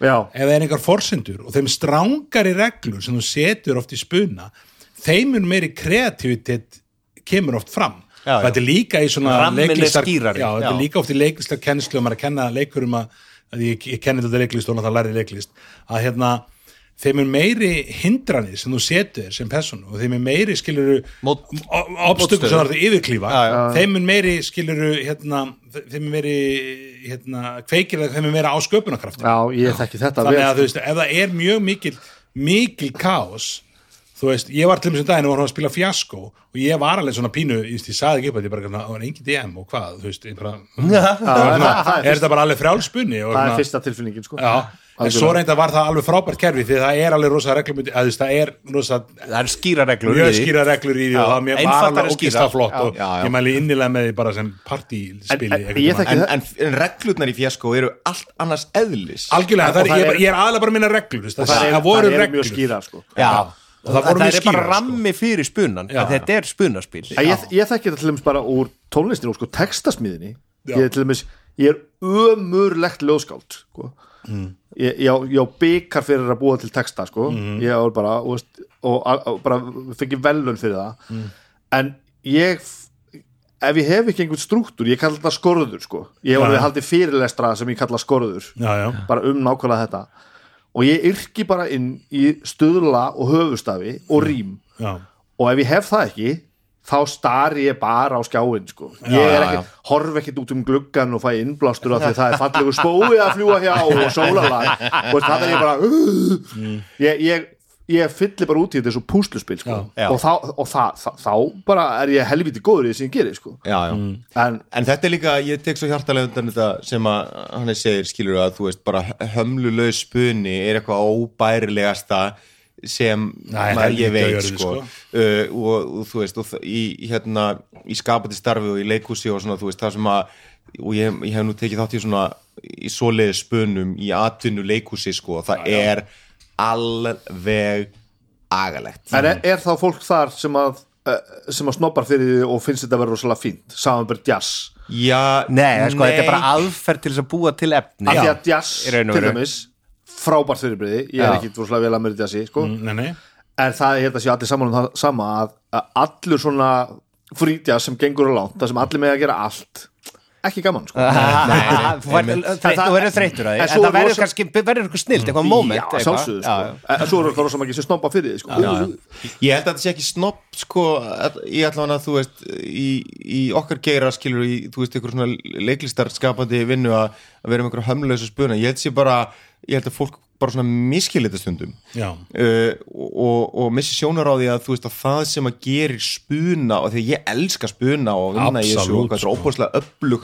Já, ef það er einhver forsendur og þeim strángari reglur sem þú setur oft í spuna þeim mun meiri kreativitet kemur oft fram. Þetta er líka í svona leiklistar skýrari. já, þetta er líka oft í leiklistar kennslu og maður er að kenna leikurum að, að ég, ég kenni þetta leiklist og náttúrulega læri leiklist að hérna þeim er meiri hindranir sem þú setur þér sem personu og þeim er meiri skiluru obstökkur sem það er yfirklífa Já, já. þeim er meiri skiluru hérna, þeim er meiri hérna, kveikir þeim er meira á sköpunarkrafti já, ég þekki þetta þannig að þú veist, ef það er mjög mikil mikil kaos þú veist, ég var til þessum daginn og var að spila fjasko og ég var alveg svona pínu ég, ég saði ekki upp að ég bara, það var engin DM og hvað, þú veist, ég bara er er þetta bara alveg frjálspunni og það er fyrsta tilfinningin sko. Já, en svo reynda var það alveg frábært kerfi því það er alveg rosa reglum að þú veist, það er rosa Það eru skýra reglur í því. skýra reglur í því og það var alveg en ógísla flott og ég mæli innilega með því bara sem partíspili en- ég þekki en, en, en reglurnar í fjasko eru allt annars eðlis. Algjörlega, er, ég, er- ég er aðalega bara minna reglur það, er, voru er reglur sko og það það er bara sko. rammi fyrir spunan Já. að þetta er spunaspil. Ég, ég þekki þetta til dæmis bara úr tónlistinu og sko textasmiðinni ég er til dæmis, ég er ömurlegt ljóðskáld sko. ég, ég, ég á byggar fyrir að búa til texta sko. ég á bara og, veist, og, og, bara fengi velun fyrir það. En ég ef ég hef ekki einhvern strúktur, ég kalla þetta skorður sko. ég hef alveg haldið fyrirlestra sem ég kalla skorður. Já, já, bara um nákvæmlega þetta og ég yrki bara inn í stuðla og höfustafi og rím. já. Og ef ég hef það ekki þá stari ég bara á skjáin sko. ég er ekki, horf ekkert út um gluggan og fæ innblástur af því að það er fallegu spói að fljúa hjá og sólalag og það er ég bara uh, ég, ég, ég fyllir bara út í þetta svo púsluspil sko. Já. og, þá, og það, það, þá bara er ég helviti góður í því sem ég gerir sko. já, já. en En þetta er líka, ég tek svo hjartalega undan þetta sem að hann segir, skilur að þú veist bara hömlulegs spuni er eitthvað óbærilegasta sem Nei, maður ég veit jörðu, sko, sko. Uh, og, og þú veist og í, hérna, í skapandi starfi og í leikhúsi og svona, þú veist, það sem að og ég, ég hef nú tekið þátt í svona í svoleiði spunum í atvinnu leikhúsi sko, það er alveg agalegt. En er, er þá fólk þar sem að eh, sem að snobbar fyrir því og finnst þetta að vera rosalega fínt? Samanbyrð jazz Já, Nei, sko, þetta er bara aðferð til þess að búa til efni. Af því að jazz í raun og til dæmis frábært fyrirbreyði, ég er Já. ekki rosalega vel að mér jazzi sko, Nei, nei. En það er þetta sé allir saman um það sama að, að allur svona frítjazz sem gengur á langt, það sem allir með að gera allt ekki gaman sko. Þú verður þreytt- þú verður þreytur að því. En það er verður kannski, verður eitthvað snilt, eitthvað moment Já, Já, sko En svo eru það rosa mikið sem snobba fyrir því sko. Ég held að þetta sé ekki snopp sko, að- í allavega þú veist í, í okkar geira skilur í, þú veist, ykkur svona leiklistar skapandi vinnu að, að vera með ykkur hömlösa spuna. Ég held sé bara, ég held að fólk bara svona miskilita stundum. Já. uh, og, og missi sjónar á því að þú veist að það sem að gerir spuna og því að ég elska spuna og vinna í þessu og hvað er sko.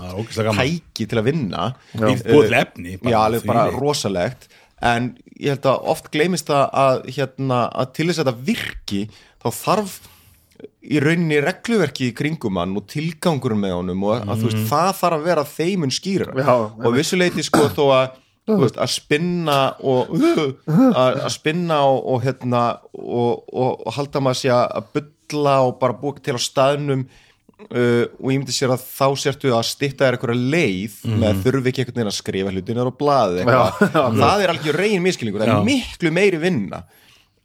er ógeðslega gaman. tæki til að vinna. Í búið til efni, bara Já, alveg bara rosalegt. En ég held að oft gleymist það að, hérna, að til þess að þetta virki þá þarf í rauninni regluverki í kringum hann og tilgangur með honum og að þú veist, það þarf að vera þeimun skýra Já, og vissuleiti sko þó að þú veist, að spinna og að, að spinna og, og hérna og, og, og halda maður sé að bylla og bara búa til á staðnum uh, og ég myndi sér að þá sértu að stitta þér einhverja leið með þurfi ekki einhvern veginn að skrifa hlutinir og blaði það er algjör reygin miskilningur, það er miklu meiri vinna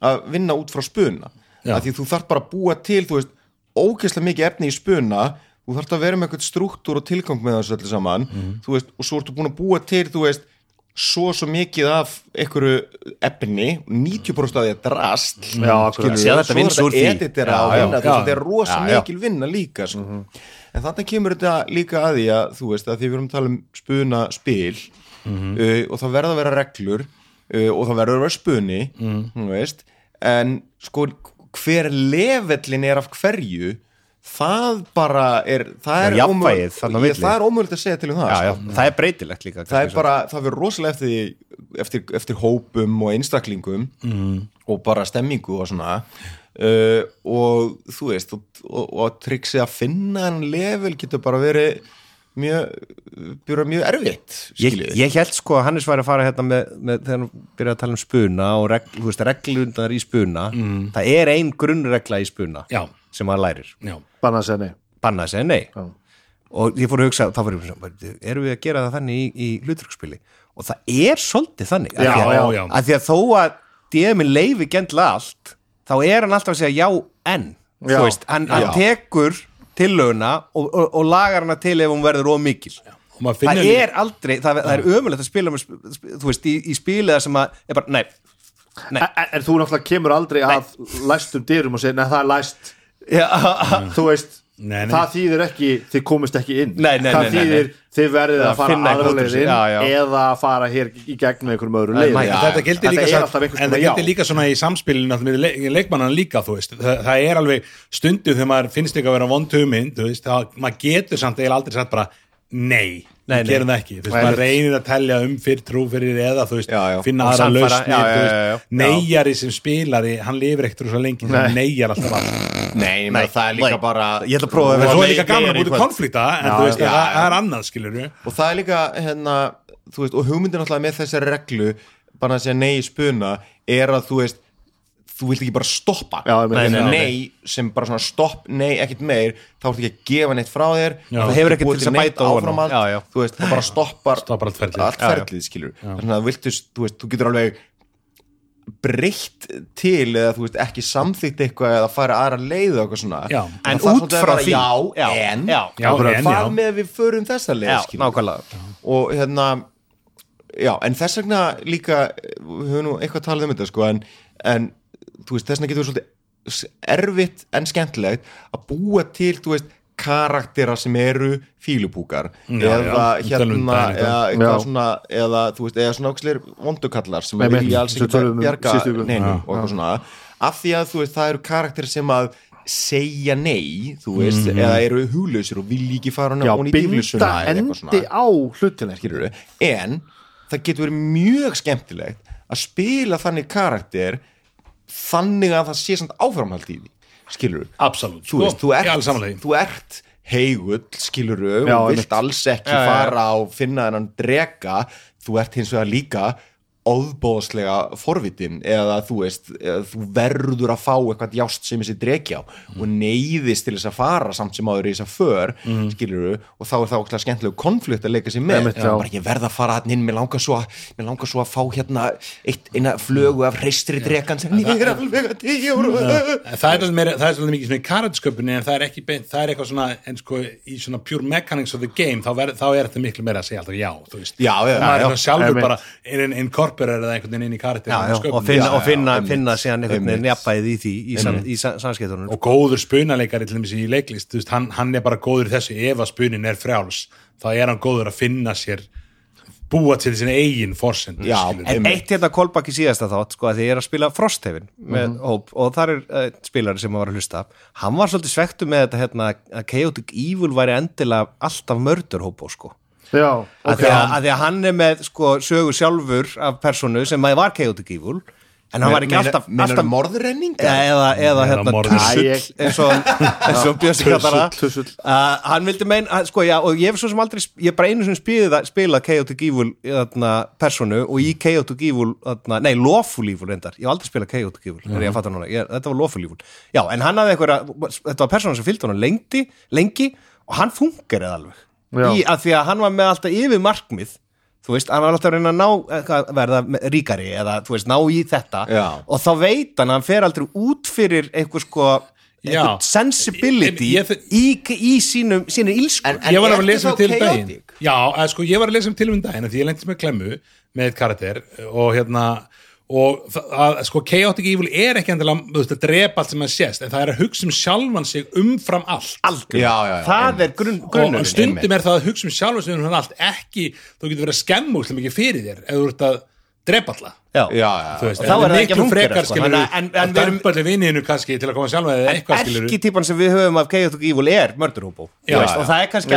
að vinna út frá spuna. Að því þú þarf bara að búa til þú veist, ógeðslega mikið efni í spuna. Þú þarf að vera með eitthvað struktúr og tilgang með þessu öllu saman. Þú veist, og svo ertu búin að búa til þú veist, svo svo mikið af einhverju efni 90% af því að drast Já, akkurat. Sé þetta vinsa úr því. editera já, vinna, þetta er rosa mikil vinna líka sko. en þannig kemur þetta líka að því að þú veist, að því við erum að tala um spuna spil uh, og það verða að vera reglur uh, og það verður að vera spuni þú veist, en sko hver levellin er af hverju það bara er það er, ómögulegt að segja til um það Já, já, sko. það er breytilegt líka það er kannski bara, það verður rosalega eftir, eftir, eftir hópum og einstaklingum mm. og bara stemmingu og svona. Uh, og þú veist og, og, og triksi að finna en level getur bara verið mjög, byrja mjög erfitt Ég, ég held sko að Hannes væri að fara hérna með, með þegar hann byrjaði að tala um spuna og regl, þú veist, reglundar í spuna. Það er ein grunnregla í spuna. Já. Sem maður lærir, Já, Banna að segja nei. Banna að segja nei. Já. og ég fór að hugsa, þá var ég svona, erum við að gera það þannig í, í hluturkspili og það er svolítið þannig Já, að, því að, já, já. að því að þó að DM-in leifi gendla allt þá er hann alltaf að segja já en. Já. þú veist, hann, hann tekur tillöguna og, og, og lagar hana til ef hún verður of mikil. Og maður það er aldrei, það, það er ömulegt að spila með, þú veist, í, í spiliða sem að er bara, nei, nei. En, en þú náttúrulega kemur aldrei að læstum dyrum og segir, nei það er læst já, þú veist, Nei, nei. það þýðir ekki þið komist ekki inn. Nei, nei, það nei, nei, þýðir þið verðið Að fara finna aðra eitthvað leiðin já, já. eða að fara hér í gegn með einhverjum öðru já, þetta gildir líka, þetta gildir líka svona í samspilinu með le leikmannan líka það, það er alveg stundu þegar maður finnst ekki að vera vond hugmynd þú veist, það, maður getur samt eiginlega aldrei sagt bara nei, Nei, við nei. gerum það ekki þú veist, Nei, maður nei. reynir að telja um fyrir trú fyrir eða þú veist, Já, já. finna aðra já, þú veist, neyjari sem spilari hann lifir ekkert svo lengi sem neyjar alltaf allt Nei, nei, það er líka nei. bara ég ætla að prófa að vera svo er nei- líka gaman að kvöld. konflikta en Já, þú veist, það er annað skilur og það er líka hérna, þú veist, og hugmyndin alltaf með þessari reglu bara að segja nei í spuna er að þú veist þú vilt ekki bara stoppa Já, ég meina, nei, nei, nei, nei. sem bara svona stopp, nei, ekkert meir þá ertu ekki að gefa neitt frá þér Já. Þú Það hefur ert ekkert til þess að bæta ofan á. áframhald, Já, já. þú veist, það bara stoppar Stoppar allt ferlið. allt ferlið, skilur þannig að viltu, þú veist, þú getur alveg breytt til eða þú veist, ekki samþýtt eitthvað eða fara aðra leið og eitthvað svona Já. Það En þarf út svolítið að frá vera, því. já, Já, en já. Já, en, hvað já. með að við förum þessa leið já, skilurðu? nákvæmlega og hérna já, en þess vegna líka við höfum nú eitthvað talað um þetta sko en, en þú veist, þess vegna getur við svolítið erfitt en skemmtilegt að búa til, þú veist karaktera sem eru fílupúkar. Já, eða já, um hérna daginn eða eitthvað. eitthvað Já. svona eða þú veist, eða svona ókslir vondukallar sem vilja nei, alls tölum um bjarga neinu Já, og eitthvað svona. Af því að þú veist, það eru karakter sem að segja nei, þú veist eða eru huglausir og vilja ekki fara já, hún í binda eða eitthvað endi á hlutina en það getur verið mjög skemmtilegt að spila þannig karakter þannig að það sé samt áframhald í því skilur absolutt, þú veist, þú er ert, þú ert heigull, skilur og vilt alls ekki Já, já, já. fara og finna þennan drega, þú ert hins vegar líka óðbóðslega forvitin eða þú veist, eða þú verður að fá eitthvað jást sem þessi dreki á og neyðist til þess að fara samt sem áður í þess að för, mm. skilur og þá er það okkur skemmtilegu konflikt að leika sér með. Já. bara ég verð að fara hann inn, mér langar svo að mér langar svo að fá hérna eitt, eina flögu af reistri drekan sem ég er alveg að tíu En það er svolítið mikið svona í karatsköpunni en það er ekki beint, það er eitthvað svona en sko í svona pure mechanics of the game þá, ver, þá er þetta miklu meira að segja alltaf já þú veist, Já, já, og er incorporator eða einhvern veginn inn í karakter já, já, og finna, og finna, já, finna síðan einhvern veginn einmitt. jafnbæðið í því í, sam, í sa- samskiptunum. Og góður spunaleikari til dæmis í leiklist veist, hann, hann er bara góður í þessu. Ef að spunin er frjáls þá er hann góður að finna sér búa til sinni eigin forsend En eitt hérna kolbakki síðasta þátt sko að því ég er að spila Frosthefin með hóp og þar er uh, spilari sem var að hlusta. Hann var svolítið svektu með þetta hérna að Chaotic Evil væri endilega alltaf mördurhóp sko Já, að, ok. því að, að því að hann er með sko sögu sjálfur af personu sem að var Chaotic Evil en hann var ekki alltaf, alltaf morðrenninga? eða, eða hérna tussull eins og, tussull. uh, hann vildi meina, að, sko já og ég hef svo sem aldrei, ég hef bara einu sem spilað spilað Chaotic Evil þarna, personu og í Chaotic Evil, þarna, nei Lawful Evil reyndar, ég hef aldrei spilað Chaotic Evil mm ég fattar núna, ég, þetta var Lawful Evil. Já, en hann hafði einhverja, þetta var persóna sem fylgdi hann lengi, lengi og hann fungerið alveg. Í að því að hann var með alltaf yfir markmið þú veist, hann var alltaf að reyna að ná eitthvað, verða me- ríkari eða þú veist, ná í þetta. Já. og þá veit hann að hann fer aldrei út fyrir einhver sko Já. einhver sensibility Ég- ég- í, í sínum, sínum ílsku En- en ég var að lesa um til um daginn. já, að, sko, ég var að lesa um til um daginn af því ég lendist með klemmu með eitt karakter og hérna og það- að, sko, chaotic evil er ekki endilega þú veist, að drepa allt sem að sést en það er að hugsa um sjálfan sig umfram allt. Algjör, Já, já, já, það er grunn, og grunnurinn stundum er það að hugsa um sjálfan sig umfram allt ekki, þú getur verið að skemmu úrslega mikið fyrir þér ef þú ert að drepa alla. Já. Já, já, Þú veist, þá en er það ekki frekar sko. en- en að við erum- allir vinniðinu kannski til að koma sjálfa eða eitthvað skilur erkitýpan sem við höfum af Chaotic Evil er mörderhópó og það er kannski,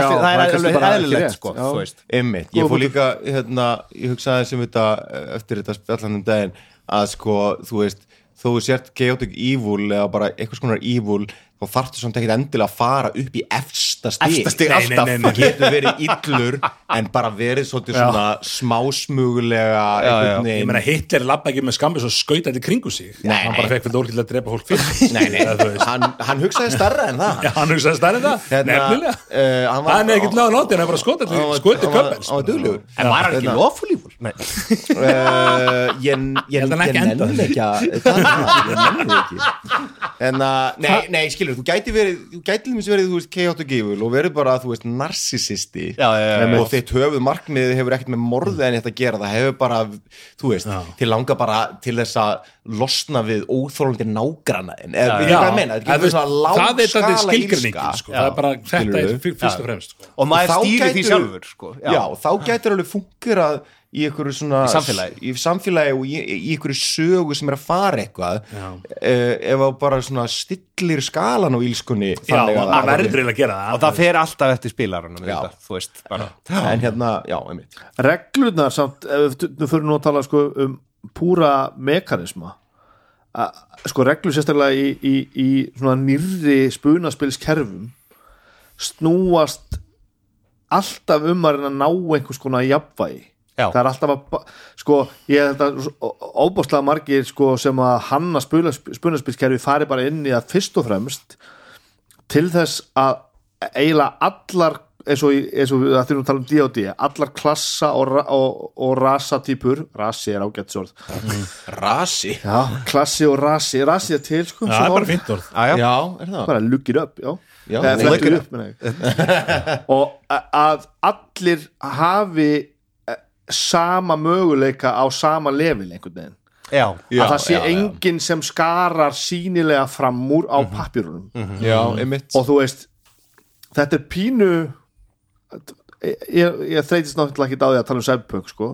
ekki rétt, sko, ég fór líka hérna, ég hugsaði sem þetta eh, eftir þetta spjallanum daginn að sko, þú veist, þó þú sért chaotic evil eða bara einhvers konar evil þá þarftu samt ekkert endilega að fara upp í efsta stig? Efsta stig Nei, nei, nei, getur verið illur en bara verið svona smásmugulega ég meina Hitler labba ekki með skammis og skauta þetta kringu sig. Nei, hann bara fekk fyrir dórkill að drepa fólk fyrir hann, hann hugsaði starra en það. Já, hann hugsaði stærri það, Hérna, nefnilega. eh, hann var- hann er ekkert náðu nátti, hann er bara hann var duglegur. en var hann ekki Hérna. lofulífur? Nei. uh, ég, held ég, hann ekki að en að, nei, nei, skilur þú gæti verið, þú gæti til verið, þú veist, chaotic evil og verið bara, þú veist, narcissisti Já, já, já, já. og þitt höfuð markmiðið hefur ekkert með morðið en þetta að gera, það hefur bara þú veist, til langa bara til þess að losna við óþólandi nágranaðin, eða við hvað ég meina, en það er þetta lágskala skilgreiningin sko. það er bara, þetta er fyrst og fremst sko. og maður þá stýrir því sjálfur sko. já. þá gætur alveg fungerað í einhverju svona Í samfélagi. í samfélagi og í, í einhverju sögu sem er að fara eitthvað uh, ef að bara svona stillir skalan á ílskunni já, þannig að hann verður eiginlega að gera það. Og það fer alltaf eftir spilaranum Já. þetta, þú veist, bara. En hérna, já, einmitt. Reglurnar samt ef við við fyrir nú að tala sko, um púra mekanisma. Að, sko reglur sérstaklega í, í, í svona nýrri spunaspilskerfum snúast alltaf um að reyna að ná einhvers konar jafnvægi Já. það er alltaf að sko, ég held að óbáslega margir sko, sem að hanna spunaspilskerfi fari bara inn í það fyrst og fremst til þess að eiginlega allar eins og, eins og við ættum að tala um D&D allar klassa og, og, og rasatýpur rasi er ágætt sorð rasi, já, klassi og rasi, rasi er til sko, það sem er bara fint orð. Já, já. já, er það? Bara look it up já. Já, look it up, og að allir hafi sama möguleika á sama levil einhvern veginn. Já. Já, að það sé já, já. enginn sem skarar sínilega fram úr á pappirunum já, einmitt. Og þú veist þetta er pínu ég, ég, þreytist náttúrulega ekki á því að tala um Cyberpunk sko.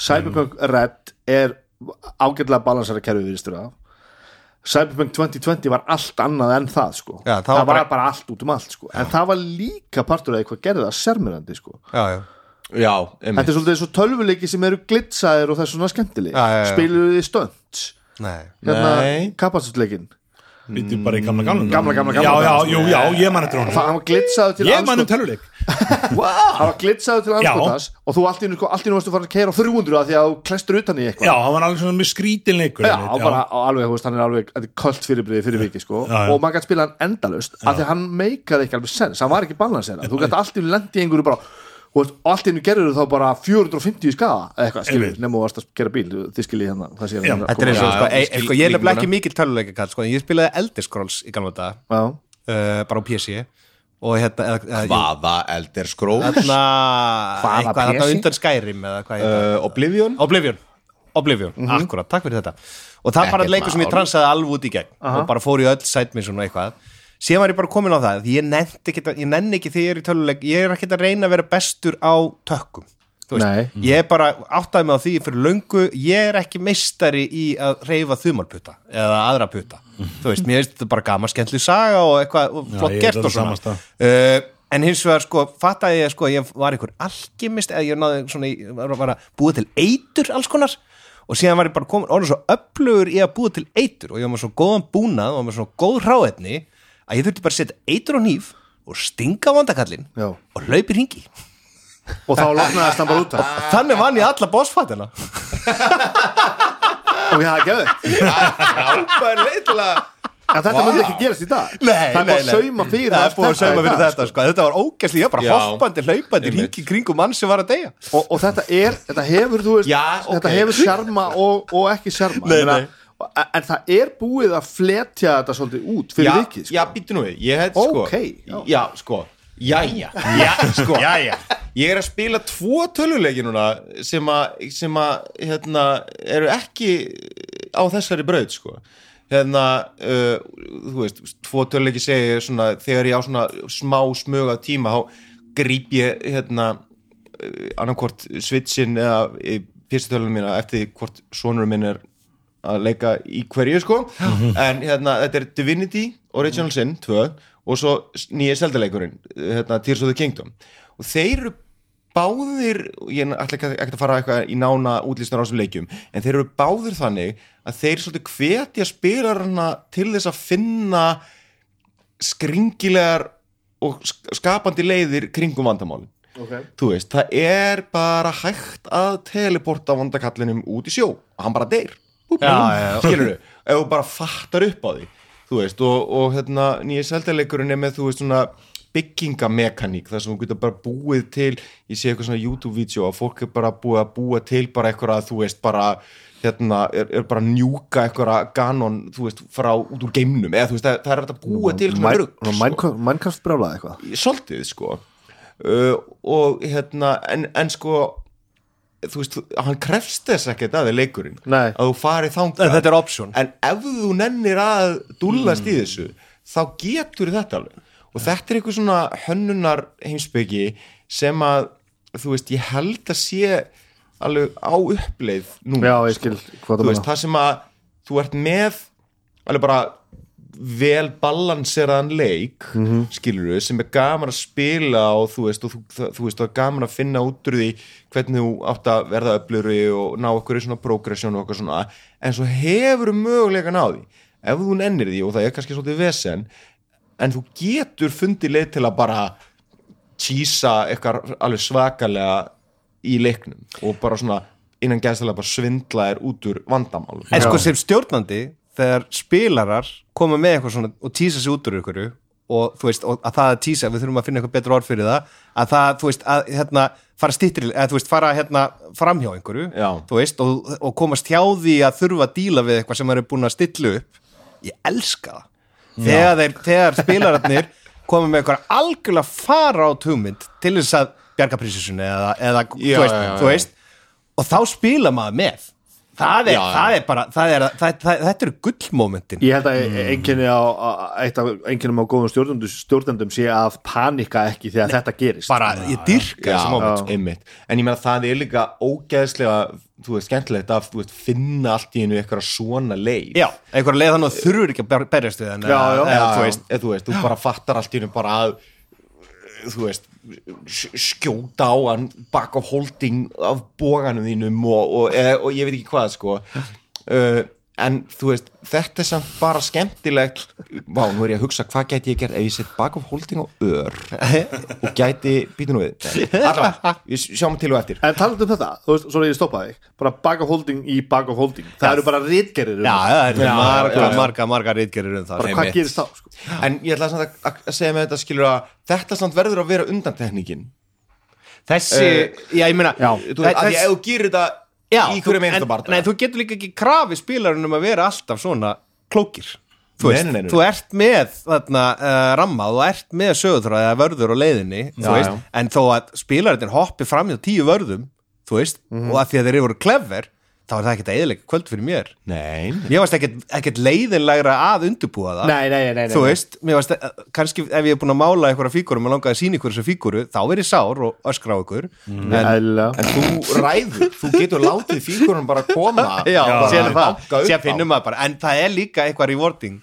Cyberpunk Red er ágætlega balansara kerfi viðstur af Cyberpunk 2020 var allt annað en það sko. Já, það það, var bara- bara, allt út um allt sko. En það var líka partur af eitthvað gerði það sermirandi sko. Já, já. Já, þetta er svolítið eins og tölvuleiki sem eru glitsaðir og það er svona skemmtileg spiluðu þið stönd Nei. hérna kapasitleikin býttu bara í gamla gamla. Gamla, gamla, gamla. já, já, jú, já, ég man eftir honum. Það hann var glitsaður til ég man um töluleik það var glitsaður til anskotas og þú allt í einu sko, varstu farin að keira á 300 að því að þú klestur utan í eitthvað. Já, hann var alveg svona með skrítinleikur Já, bara alveg, þú veist, hann er alveg þetta er köld fyrirbriði fyrir viki, sko. Já, já. og maður gæti spila hann endalust, af því að hann meikaði ekki alveg sens, hann var ekki balansera. Þú gæti allt í einu lendi í einhverju bara og allt í einu gerður þá bara 450 í skaða eða eitthvað, skilur, varst að gera bíl þið skiljið hérna, það sé Já, hérna Þetta er eins og sko, e, skil- sko, ég er nefnilega ekki mikil töluleika sko, en ég spilaði Elder Scrolls í gamla þetta Já, uh, bara á PC og hérna eða, eða, Hvaða Elder Scrolls? Þarna, eitthvað þarna undan Skyrim eða hvað hérna uh, Oblivion? Oblivion. Oblivion, akkurat, takk fyrir þetta. Og það er bara Ekkert leikur sem ég transaði alveg út í gegn. Og bara fór í öll sætminn svona eitthvað síðan var ég bara komin á það ég nenni ekki, ég nenni ekki þegar ég er í töluleik ég er ekki að reyna að vera bestur á tökkum Þú veist, Nei. ég er bara áttaði mig á því fyrir löngu ég er ekki meistari í að reyfa þumalputta eða aðra putta þú veist, mér veist þetta bara gaman skemmtli saga og eitthvað og flott ég er gert og svona. uh, en hins vegar sko fattaði ég sko ég var einhver alkemist eða ég náði svona í- var, var að búa til eitur alls konar. Og síðan var ég bara komin orðin svo öflugur í að búa til eitur og ég var með svo góðan búnað og með svona góð ráðetni að ég þurfti bara að setja eitur á nýf og stinga vandakallin Já. og hlaupi ringi og þá lofnaðist hann bara út af þannig vann ég alla bossfattina og ég hafði gefið til að en þetta myndi ekki gerast í dag Nei, það er nei, bara að nei. sauma fyrir það er búið að sauma fyrir þetta sko. þetta var ógæsli, ég var bara Já. hoppandi, hlaupandi Einmitt. ringi kringum mann sem var að deyja og, og þetta er, þetta hefur þú veist, Já, ok. þetta hefur sjarma og, og ekki sjarma Nei, Ég meina, nei. En það er búið að fletja þetta svolítið út fyrir Já, vikið sko. já býttu nú við Ég heit sko Ókei, já. Já, sko Jæja Já, sko Jæja. Ég er að spila tvo töluleiki núna sem að, sem að hérna, eru ekki á þessari braut sko hérna, uh, þú veist tvo töluleiki segi ég svona þegar ég á svona smá smög af tíma þá gríp ég hérna uh, annarkvort switchin eða pjessitölunum mína eftir hvort sonur minn er að leika í hverju sko. En hérna þetta er Divinity Original Sin 2 og svo nýja seldaleikurinn hérna, Tears of the Kingdom. Og þeir eru báðir ég ætla ekki, að fara eitthvað í nána útlýstur á þessum leikjum en þeir eru báðir þannig að þeir svolítið hvetja spilarana til þess að finna skringilegar og sk- skapandi leiðir kringum vandamálin. Okay. þú veist, það er bara hægt að teleporta vandakallinum út í sjó og hann bara deyr. Skilur þú, ef þú bara fattar upp á því þú veist, og, og hérna nýja seldaleikurinn er með, þú veist, svona byggingamekaník, þar sem þú getur bara búið til, ég sé eitthvað svona YouTube-vídeó að fólk er bara búið að búa til bara eitthvað, þú veist, bara hérna, er, er bara að njúka eitthvað ganon, þú veist, frá út úr geimnum, eða þú veist, það, það er að búa til sko. Minecraft, brjálaði eitthvað. Svolítið sko. Uh, og hérna en, en sko þú veist, hann krefst þess ekkert að þið leikurinn Nei. að þú farið þangað. Þetta er option. En ef þú nennir að dúllast í þessu þá getur þetta alveg. Og þetta er eitthvað svona hönnunar heimsbyggi sem að þú veist, ég held að sé alveg á uppleið núna Já, ég skil hvað þú veist, það sem að þú ert með alveg bara vel balanseraðan leik mm Mhm. skilur sem er gaman að spila og þú veist, og þú, það, þú veist, það er gaman að finna út úr því hvernig þú átt að verða öfluri og ná okkur í svona progression og okkur svona, en svo hefur mögulegan á því, ef þú nennir því og það er kannski svolítið vesen en þú getur fundið leið til að bara tísa eitthvað alveg svakalega í leiknum og bara svona innan gæðslega bara svindla er út úr vandamálum. En sko sem stjórnandi þegar spilarar koma með eitthvað svona og tísa sig út úr ykkur og þú veist, og að það að tísa, við þurfum að finna eitthvað betra orð fyrir það, að það, þú veist, að hérna, fara stýttir, eða þú veist, fara hérna framhjá einhverju, Já. þú veist og, og komast hjá því að þurfa að díla við eitthvað sem eru búin að stilla upp. Ég elska það. Þegar, þeir, þegar spilararnir koma með eitthvað algjörlega fara á hugmynd til þess að bjarga prísisunni eða, eða Já, þú, veist, já, þú veist og þá spila maður með það er, Já, já. það er bara það er, það, það, þetta eru gullmomentin Ég held að einkenni á, á eitt af einkennum á góðum stjórnendum, stjórnendum sé að panika ekki þegar þetta gerist bara, ég dyrka þessi Já, moment einmitt. en ég meina það er líka ógeðslega þú veist, skemmtilegt að þú veist, finna allt í einu eitthvað svona leið já, einhverja leið þannig að þurfur ekki að ber- berjast við hann Já, já. eða, eða, þú veist, eða, þú veist, þú bara fattar allt í einu bara að þú veist sk- skjóta á hann back of holding af bóganum þínum og, og, eða, og ég veit ekki hvað sko. Uh, en þú veist, þetta er samt bara skemmtilegt vá, nú er ég að hugsa hvað gæti ég gert ef ég sett back of holding á ör og gæti, býtu nú við allavega, við sjáum til og eftir En talandi um þetta, þú veist, svo er ég stoppaði bara bag of holding í bag of holding það eru bara rítgerir um Já, það. það er Já, marga, já. marga, marga rítgerir um það bara hvað gerist þá sko? en ég ætla samt að, segja með þetta skilur að þetta samt verður að vera undantekningin Þessi, já, ég meina Já. þú veist, að ef þú gerir þetta Já, í hverju meinsta en- barða Nei, þú getur líka ekki krafi spilarinn um að vera alltaf svona klókir. Þú veist, nei, þú ert með þarna uh, ramma, þú ert með sögutráð eða vörður á leiðinni, þú Já, veist en þó að spilarinn hoppi fram hjá tíu vörðum, þú veist Mhm. og að því að þeir eru clever, þá er það ekkert að eðilega kvöld fyrir mér. nei, nei. Mér varst ekkert, ekkert leiðinlegra að undirbúa það Nei, nei, nei, nei, Þú veist, mér varst, eh, kannski ef ég er búin að mála einhverja fígúru, maður langaði að sína ykkur þessa fígúru, þá er ég sár og öskra á ykkur en, Eðlilega. en þú ræður, þú getur látið fígurinn bara koma Já, á. finnum maður bara en það er líka eitthvað rewarding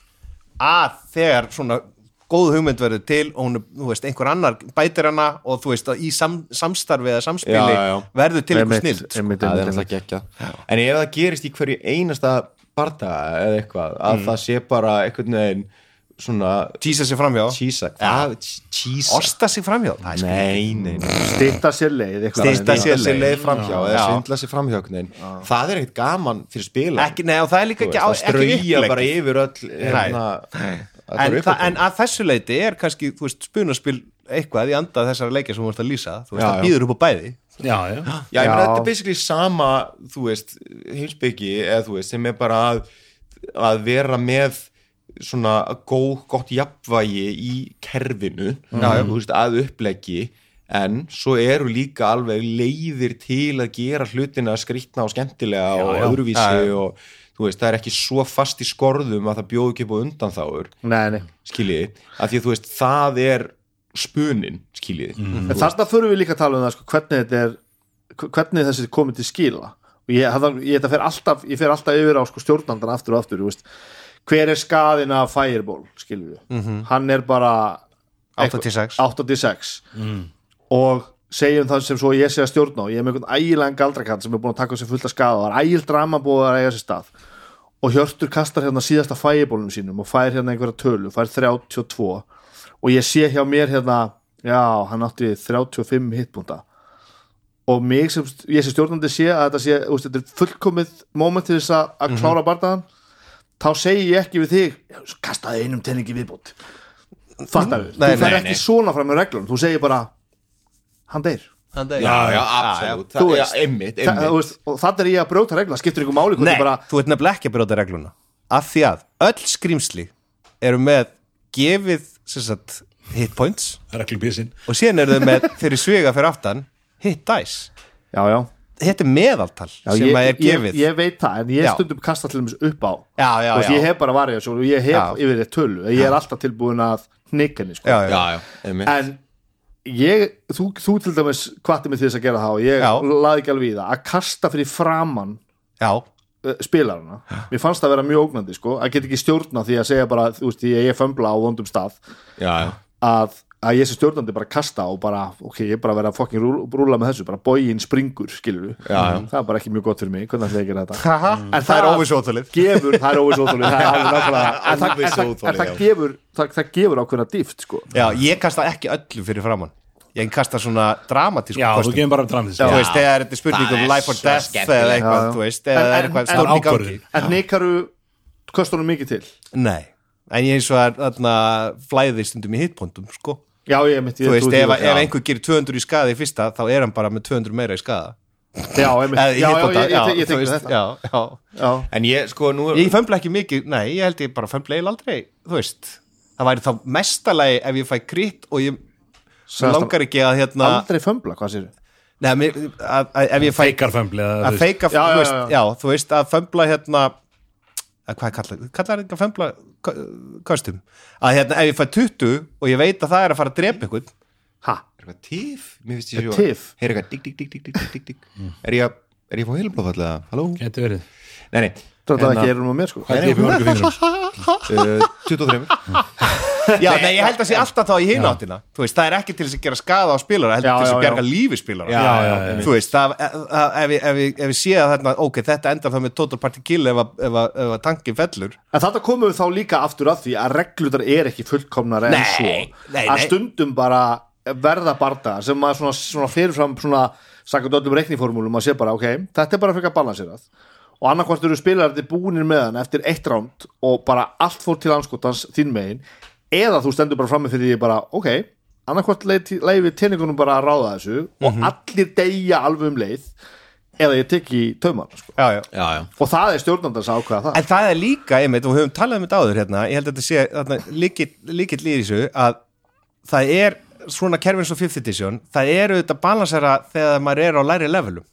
að þegar svona góð hugmynd verður til og hún, er, þú veist, einhver annar bætir hana og þú veist, að í sam, samstarfi eða samspili Já, já, já. verður til einhver snild sko. einmitt, það er einmitt, alltaf gekkja en ef það gerist í hverju einasta bardaga eða eitthvað Mm. að það sé bara einhvern veginn svona tísa sig framhjá, tísa, hvað, tísa osta sig framhjá það er skrítið. nei, nei, nei Stytta sér leið eitthvað. Stytta sér sér leið framhjá eða svindla sér veginn. það er ekkert gaman fyrir spila ekki, nei, og það er líka ekki, á, það upplegg. bara yfir öll hérna, en, en að þessu leiti er kannski, veist, spunaspil eitthvað í anda þessara leikja sem þú vorst að lýsa. Þú veist, Já, það býður upp á bæði. Já, já, Já, ég meina þetta er basically sama þú veist, heimsbyggi eða þú veist, sem er bara að, að vera með svona góð, gott jafnvægi í kerfinu já, þú veist, að uppleggi. En svo eru líka alveg leiðir til að gera hlutina skrýtna og skemmtilega og já. öðruvísi Já, já. og veist, það er ekki svo fast í skorðum að það bjóðu ekki upp á undan þáur skiljiði, af því að þú veist, það er spunin, skiljiði. En þarna förum við líka að tala um það sko, hvernig þetta er hvernig þessi komið til skila. Og ég, það, ég, fer alltaf, ég fer alltaf yfir á sko, stjórnandan aftur og aftur þú veist. hver er skaðin af Fireball skilur við, hann er bara 86 86 og segjum það sem svo ég sé að stjórna og ég er með einhvern ægilegan galdrakall sem er búin að taka sér fullt af skaða og það er ægil drama búið að eiga sér stað og Hjörtur kastar hérna síðasta fæibólum sínum og fær hérna einhverja tölu, fær 32 og ég sé hjá mér hérna já, hann átti 35 hitpunta og mig sem ég sem stjórnandi sé að þetta sé úst, þetta er fullkomið moment til þess að, að klára bardaðan þá segi ég ekki við þig "Já, kastaði einum tenningi viðbútt fattar við, þú nei, ekki svona fram með reglum, þú segir bara hann deyr Já, já, absolutt, það, einmitt. veist, og það er ég að brjóta regla, skiptir ykkur máli Nei, ég bara, þú ert nefnilega ekki að brjóta regluna. Af því að öll skrýmsli eru með gefið sem sagt, hit points. Og síðan eru þau með fyrir svega fyrir aftan hit dice. Já, já, þetta er meðaltal já sem ég, er ég, gefið. ég veit það en ég Já. stundum kasta til dæmis upp á. Já. ég hef bara varið og ég hef Já. yfir þetta tölu, ég er alltaf tilbúin að hnika henni, sko. Já, já. já, já, einmitt. En ég, þú, þú til dæmis hvati mig til þess að gera það og ég Já. laði ekki alveg í það að kasta fyrir framann já. uh, spilarana mér fannst það vera mjög ógnandi sko að geta ekki stjórna því að segja bara þú veist því að ég fömbla á vondum stað já. að, að ég sé stjórnandi bara kasta og bara ok, ég er bara að vera að fokkin rúla, með þessu bara bógin springur, skilur það er bara ekki mjög gott fyrir mig, hvernig ætla ég að gera þetta? Haha, En það er gefur, það er óvisóþólið það er alveg nákvæmlega en það, gefur, það, gefur ákveðna dýft sko. Já, ég kasta ekki öllu fyrir framann ég kasta svona dramatísku já, þú gefum bara dramatísk þú veist, þegar þetta er spurning um life or death eða eitthvað, þú veist, eða er eitthvað en- stórn í gangi. ákvörðun. en nikaru kostunum mikið til? Nei, en ég eins og að þarna, flæði stundum í hitpuntum sko. Já, ég mitt þú veist, ef, ef einhver gerir 200 í skadi í fyrsta þá er hann bara með 200 meira í skada já, Eða í já, já, ég, ég, ég, ég tengi þetta. já, já. já, En ég, sko, nú er ég fömbla ekki mikið, nei, ég held ég bara fömbla eiginlega aldrei, þú veist. Það væri þá mestalagi ef ég fæ kritt og ég Sagðist langar ekki að hérna, aldrei fömbla, hvað sér neða, mér, að, að, ef ég fæ feikarfömbli að feika, Já, þú já, veist, já. já, þú veist að fömbla hérna að hvað kallar, kallar þetta fömbla ko- kostum, að hérna ef ég fæ 20 og ég veit að það er að fara að drepa einhvern ha, Er eitthvað tif? Mér finnst ég Er svo tif? Heyr eitthvað digg, digg, digg, digg, digg, digg, digg Er ég að, er ég að fá heilblóðfall eða? Halló? geti verið Nei, nei, þetta En er ekki að- erum á mér sko. Hvað er fyrir mörgum fingrum? uh, 23 Já, nei, ég held að sé alltaf þá í hináttina Þú veist, það er ekki til þess að gera skada á spilara heldur Já, til þess að bjarga lífi já. Þú veist, það, ef, ef, ef, ef, ef ég sé að þarna, ok, þetta endar þá með total party kill ef, að- ef, að- ef að tankin fellur. En þetta komum við þá líka aftur að því að reglutar er ekki fullkomnar en svo. að stundum bara verða barda sem maður svona, svona fyrirfram svona sakað öllum reikniformúlum að sé bara ok, þetta er bara frekar balanserað og annarkvort eru spilarandi búinir með hann eftir eitt ránd og bara allt fór til anskotans þín megin. Eða þú stendur bara frammi fyrir því bara ok, annarkvort leiði tenningunum bara að ráða þessu og Mhm. allir deyja alveg um leið eða ég tek í tauman sko. Já, já. Já, já. Og það er stjórnandans ákveða það. En það er líka, einmitt, og við höfum talað um þetta áður hérna, ég held að þetta sé þarna, líkill í þessu að það er svona kerfin svo 5th edition, það eru þetta balansera þegar maður er á læri levelum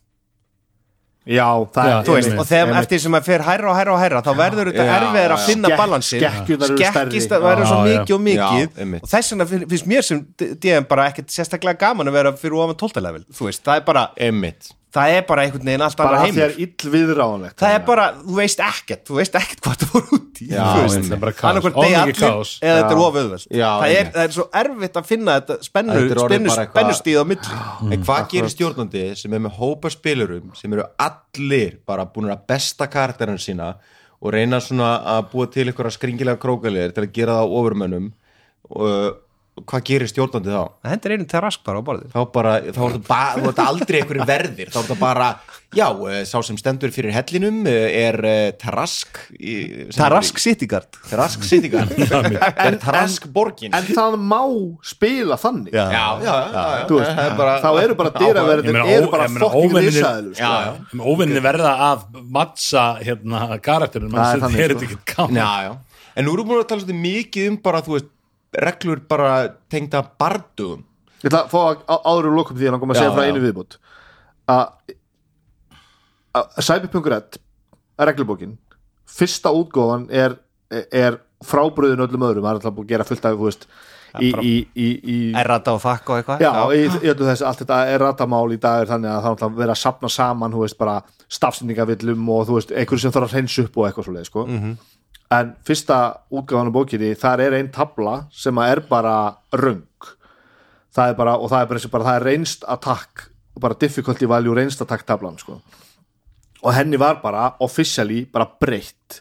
Já, það Já, er þú veist, og þegar eftir sem maður fer hærra og hærra og hærra þá verður þetta erfiðar að finna balansin skekkjurnar eru stærri. skekkist að verður svo mikið og mikið. og þess vegna finn- finnst mér sem DM bara ekkert sérstaklega gaman að vera fyrir ofan 12 level þú veist, það er bara, Einmitt það er bara einhvern veginn allt bara að því heimur er ill viðráðanlegt það er bara, þú veist ekkert þú veist ekkert hvað það voru út í. Það er bara kaos. annarkvort Of deyja mikið allir kaos. eða þetta er Já, það, er- er svo erfitt að finna þetta spennu, Þetta er orðið spennu, bara eitthvað- spennustíð á milli. En hvað gerir stjórnandi sem er með hópa spilurum sem eru allir bara búin að besta karakterinn sína og reyna svona að búa til ykkur að skringilega krókalir til að gera það á ofurmönnum og hvað gerir stjórnandi þá? það hendur einu til rask bara á borðið. Þá bara, þá er þetta bara, þú ert aldrei einhverju verðir, þá er þetta bara já, eh, sá sem stendur fyrir hellinum eh, er uh, Tarask Tarask er Cityguard Tarask Citygan er Tarask borgin? en það má spila þannig. Já. já, já, já, já, Þú veist, það er bara- þá eru bara meina, eru bara fokking já. óvinni verða að mattsa hérna karakterinn. Það er er sko. þetta ekki gáð já, já. en nú erum við búin að tala svolítið mikið um bara, þú veist, reglur bara tengda bardugum ég ætla að fá að áður og lokum því að hann kom að Já, segja frá já. einu viðbútt að að Cyberpunk.red reglubókin, fyrsta útgóðan er, er frábröðin öllum öðrum, það er alltaf búin að gera fullt af þú veist, í, í, í, í, errata og þakka og eitthvað? Já, í, í öllu þessu, allt þetta er ratamál í dag er þannig að það er alltaf verið að sapna saman þú veist, bara stafsendingavillum og þú veist, einhverju sem þarf að hreinsa upp og eitthvað svo leið, sko en fyrsta útgáfan á bókinni, þar er ein tabla sem er bara röng. Það er bara, og það er bara, eins og bara það er reynst attack, bara difficulty value reynst attack tablan, sko. Og henni var bara officially bara breytt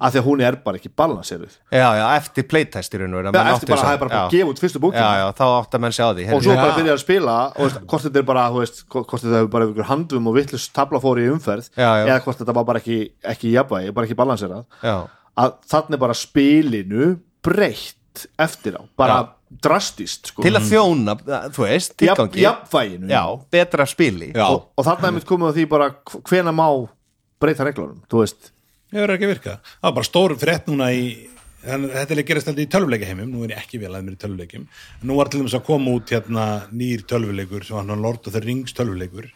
af því að hún er bara ekki balanseruð. Já, já, eftir playtest í raun og veru Já, eftir bara, það er bara búin að gefa út fyrstu bókina. Já, já, þá átt að menn sjá því. Og svo bara byrja að spila og veist, hvort þetta er bara, þú veist, hvort þetta hefur bara ykkur handum og vittlust tabla fór í umferð Já, já. eða hvort þetta var bara ekki, ekki jafnvægi, bara ekki balanserað. Já, að þannig er bara spilinu breytt eftir á, bara drastist sko. til að þjóna þú veist, Jafn, tilgangi. jafnvæginu. Já, betra spili. Já, og, og þannig er mitt komið á því bara hv- hvena má breyta reglunum, þú veist? Hefur ekki virkað. Það var bara stór frétt núna í en þetta er að gerast alltaf í tölvuleikaheimum nú er ég ekki vel að mér í tölvuleikim nú var til dæmis að koma út hérna nýr tölvuleikur sem var hann Lord of the Rings tölvuleikur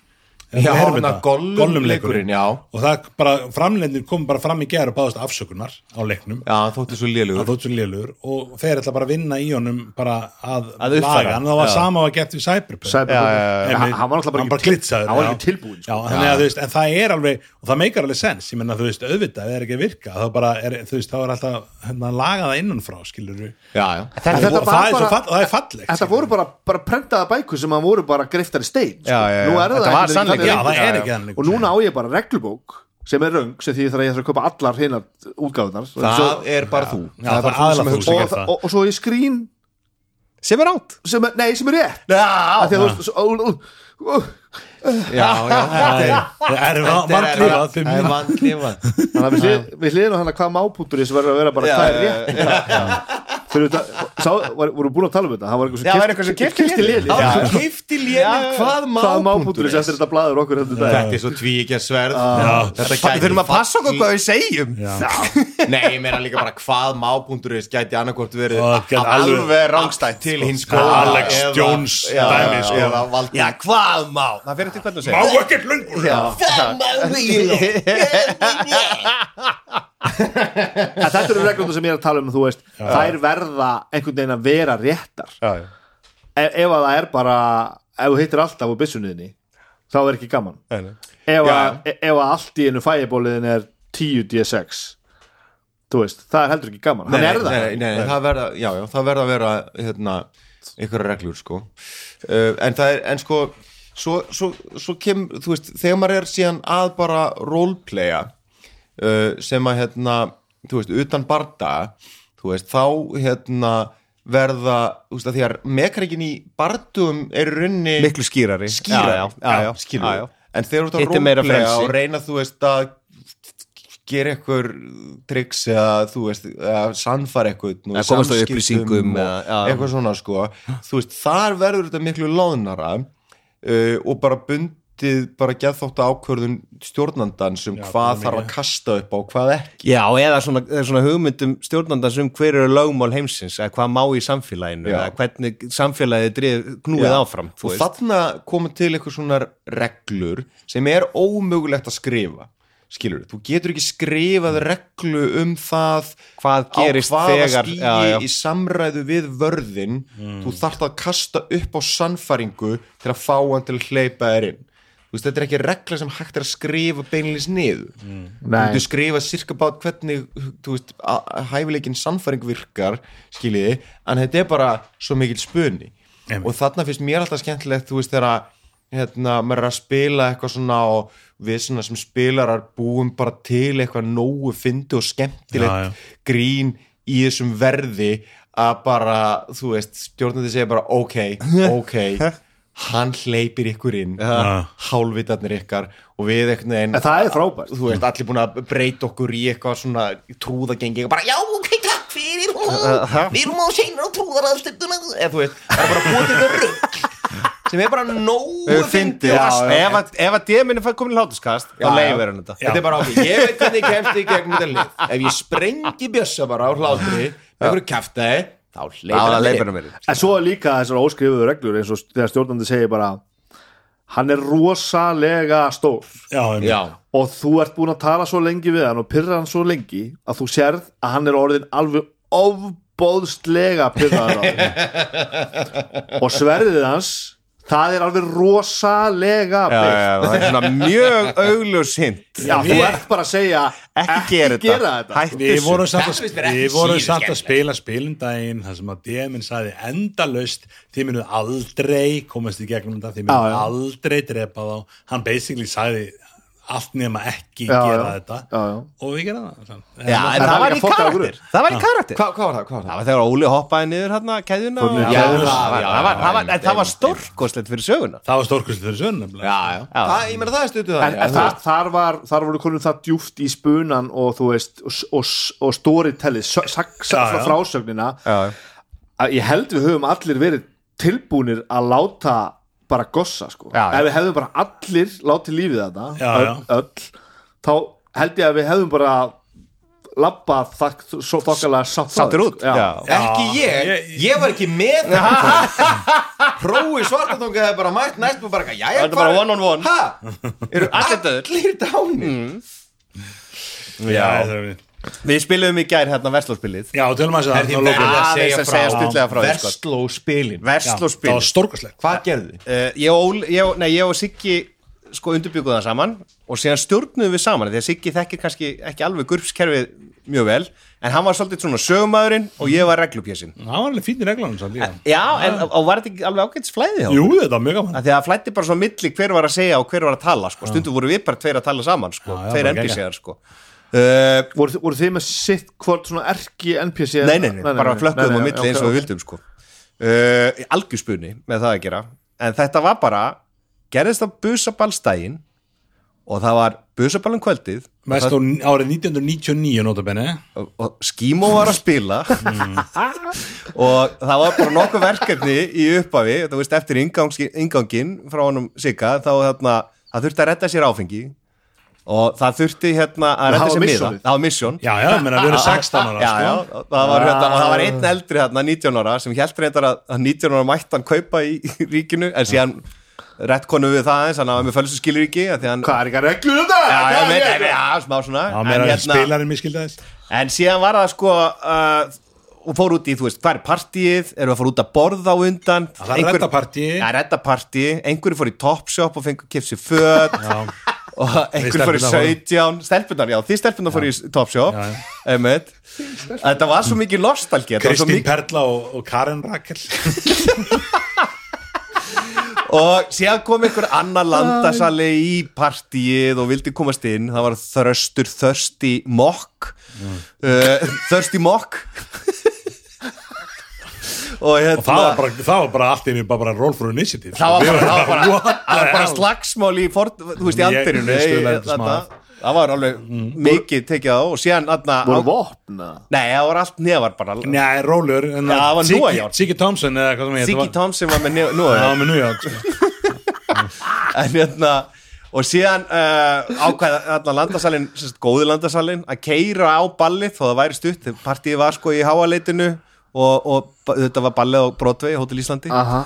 Já, hann þetta. að Gollum Gollum-leikurinn. leikurinn, já. og það bara framlendir kom bara fram í gær og báðast afsökunar á leiknum já, hann þótti svo það lélugur þótt svo lélugur og þeir ætla bara að vinna í honum bara að, Að laga hann það var Já. sama að gett við Cyberpunk Cyberpunk. Já, já, já, En hann var alltaf bara, bara glitsaður hann var já. ekki tilbúin já, sko. þannig að þú veist, en það er alveg og það meikar alveg sens, ég menna þú veist auðvitað, það er ekki að virka, þá bara er, þú veist, þá er alltaf hérna, að laga það innanfrá skilur við, já, já, og, það, er svo bara- það er bara, bara að bara. Já, já, já. Er það já, það Já, er já. og núna á ég bara reglubók sem er röng sem því þarf að ég þarf að kaupa allar hinnar útgáðunar það er bara þú. Já, það er bara það er aðalega þú og, það. og, og svo ég skrín sem er átt. sem er, nei, sem er rétt. Já, af því að þú veist svo- ó, ó, ó, já, já, þetta er það er er- fyrir það er mér vandlífað þannig að við hlið- við hliðum hann að hvað mápunktur sem verður að vera bara Já, hvað er já, rétt sá, var, voru búin að tala um þetta? Það var eitthvað sem Já, þú keifti lélinn hvað má hvað mápunktur þetta þetta Þetta er svo tvíkja sverð. Þetta við gæti þurfum að passa okkur hvað við segjum. Nei, ég meina líka bara hvað má.is gæti annarkvort verið alveg- rángstætt til hins góða Alex Jones já, sko. já, hvað má? Það fyrir til hvernig þú má ekkert en þetta eru reglum sem ég er að tala um þú veist, þær verða einhvern veginn að vera réttar. Já, já. ef, ef að það er bara ef þú hittir alltaf á byssunniðinni þá er ekki gaman. Nei, nei. ef, að, ef að allt í einu fæjibóliðin er 10 D6 þú veist, það er heldur ekki gaman. Það. nei, nei, nei, það verða, já, já, það verða að vera hérna, einhverja reglur sko. uh, en það er, en sko svo, svo, svo kem, þú veist þegar maður er síðan að bara roleplaya uh, sem að hérna, þú veist, utan barda þú veist, þá hérna verða, þú veist, að því að mekarikin í bardum er í rauninni miklu skýrari. Skýrari, já, já, en þegar þú ert Hitt er að frelsi. og reyna þú veist að gera eitthvað triks eða þú veist að sannfara eitthvað Eða komast á upplýsingum eitthvað svona sko. Þú veist þar verður þetta miklu loðnara uh, og bara bundið bara geðþótt ákvörðun stjórnandan sem Já, hvað það þarf að kasta upp á hvað ekki Já, eða svona, eða svona hugmyndum stjórnandans um hver eru lögmál heimsins eða hvað má í samfélaginu Já. eða hvernig samfélagið drif, knúið Já. áfram þú og veist. þarna koma til eitthvað svona reglur sem er ómögulegt að skrifa skilur, þú getur ekki skrifað reglu um það Hvað gerist þegar- já, já. í samræðu við vörðin þú þarft að kasta upp á sannfæringu til að fá hann til að hleypa þér inn þú veist, þetta er ekki regla sem hægt er að skrifa beinlis niður þú Nei. getur skrifa cirka bát hvernig þú veist, hæfileikin sannfæring virkar skiljiði, en þetta er bara svo mikil spuni Einmitt. og þarna finnst mér alltaf skemmtilegt þú veist þegar hérna, maður er að spila eitthvað svona og við svona sem spilarar búum bara til eitthvað nógu fyndi og skemmtilegt Já, já. grín í þessum verði að bara, þú veist, stjórnandi segja bara ok, ok hann hleypir ykkur inn Já. hálfvitarnir ykkar og við eitthvað en það er frábært. Þú veist, allir búin að breyta okkur í eitthvað svona trúðagengi bara, Já, ok, takk fyrir Við erum á seinur og trúðar aðstönduna eða þú veist, það er bara til þetta rugg sem er bara nógu fyndi ef að, að deminu fær komin í hlátuskast þá leifir hann þetta. Þetta er bara ákveð, ég veit hvernig ég kemst í gegnum þetta lið. Ef ég sprengi bjössa bara á hlátri með þá leifir hann mér en svo er líka þessar óskrifuðu reglur eins og þegar stjórnandi segir bara hann er rosalega stór. Já, já, og þú ert búin að tala svo lengi við hann og pyrra hann svo lengi að þú sérð að hann er orðin alveg ofbóðslega pyrraður og sverðið hans það er alveg rosalega Já, beitt já, það er svona mjög augljós hint. Já, þú ert bara að segja Ekki gera þetta. gera þetta. Hættu Við vorum samt að, Þetta ekki samt að spila spilindaginn þar sem að DM-in sagði endalaust þið munum aldrei komast í gegnum þetta þið munum Já, já. aldrei drepa þá. Hann basically sagði allt nema ekki Já, gera já. þetta. Já, já. og við gera það Já, en það það var í karakter. Það var í karakter. Hvað, var það, Það? Það? var þegar Óli hoppaði niður hérna keðjuna. það var- en stórkostlegt fyrir söguna. Það var stórkustið fyrir það, ég meina það er stundu það. En, en þar, þar, var, þar voru konum það djúft í spunan og þú veist og, og, og storytellið Já, frá frásögnina ég held við höfum allir verið tilbúnir að láta bara gossa sko Já, já. ef við hefðum bara allir látið lífið þetta Já, öll, já. öll, þá held ég að við hefðum bara labbað þakk, svo þokkalega því, út, sko. já. ekki ég, ég- var ekki með hrói svartatunga hefði bara mætt næst og bara, Þetta er bara one on one. ha, eru Allir dáni já, það er Við spilum í gær hérna verslóspilið já, tölum að er því það verið að Aðeins segja að segja stuttlega frá frá því, sko. versló spilin það var stórkustlega hvað gerðu þið? uh, ég, og Óli- ég, og- nei, ég og Siggi sko undirbygguð það saman og síðan stjórnuðum við saman því að Siggi þekkir kannski ekki alveg gurpskerfið mjög vel en hann var svolítið svona sögumæðurinn og ég var reglupjessin það var alveg fínir reglanum líka Já, en og var þetta ekki alveg ágætt flæði hjá jú, þetta var mjög gaman. Af Því að það flætti bara svo milli hver var að segja og hver var að tala sko. stundum voru við bara tveir að tala saman sko. Já, já, tveir NPC-ar sko. Uh, voru, voru þið með sitt hvort svona erki NPC Nei, nei, nei, bara flökkuðum á nei, milli ok, eins og við vildum sko. uh, algjörspunni með það að gera. En þetta var bara gerðist á busaballstægin og það var busaballum kvöldið. Mest á árið 1999 notabenni og, og Skímó var að spila. Og það var bara nokkuð verkefni í upphafi, þú veist, eftir ingangs, ingangin frá honum Sigga, þá þarna, það þurfti að redda sér áfengi og það þurfti hérna að var sér miða, það var mission já, já, menna, við erum 16 ára já, sko. já, og það var, hérna, og það var einn eldri hérna, 19 ára sem held reyndar að, að 19 ára mætti hann kaupa í, í ríkinu en síðan rétt konu við það eins, hann var með fölsu skilur ekki að hann hvað er ekki að reglur um það? Já, já, já, smá svona. Já, en, hérna, en síðan var það sko uh, og fór út í, þú veist, hvað er partíið við að fór út að borða á undan. Það var redda partíi. Já, redda partí, einhverju fór í Topshop og fengur kipt sér föt. Og einhverju fór í stelpurnar 17 stelpunar, já, því stelpunar fór í Topshop einmitt. Þetta var svo mikið svo Kristín mikið- Perla og, og Karen Rakel. Og síðan kom einhver annar landasali í partíið og vildi komast inn. Það var þröstur þörsti mokk. Uh, þörsti mokk og hérna og það var bara, það var bara allt einu bara, bara roll for initiative það var bara, það var bara, það var bara slagsmál í fort, þú veist í andirinu það var alveg mikið tekið á og síðan aðna, voru á, vopna? Nei, það var allt neðar bara Nei, rólur. Siggi Thompson Siggy Thompson var með nú, nú Það var með New York sko. en hérna og síðan uh, ákvæða hérna landasalinn, sérst, góði landasalinn að keira á ballið þó það væri stutt. Partíið var sko í háaleitinu og, og þetta var ballið á Broadway, Hotel Íslandi. Aha.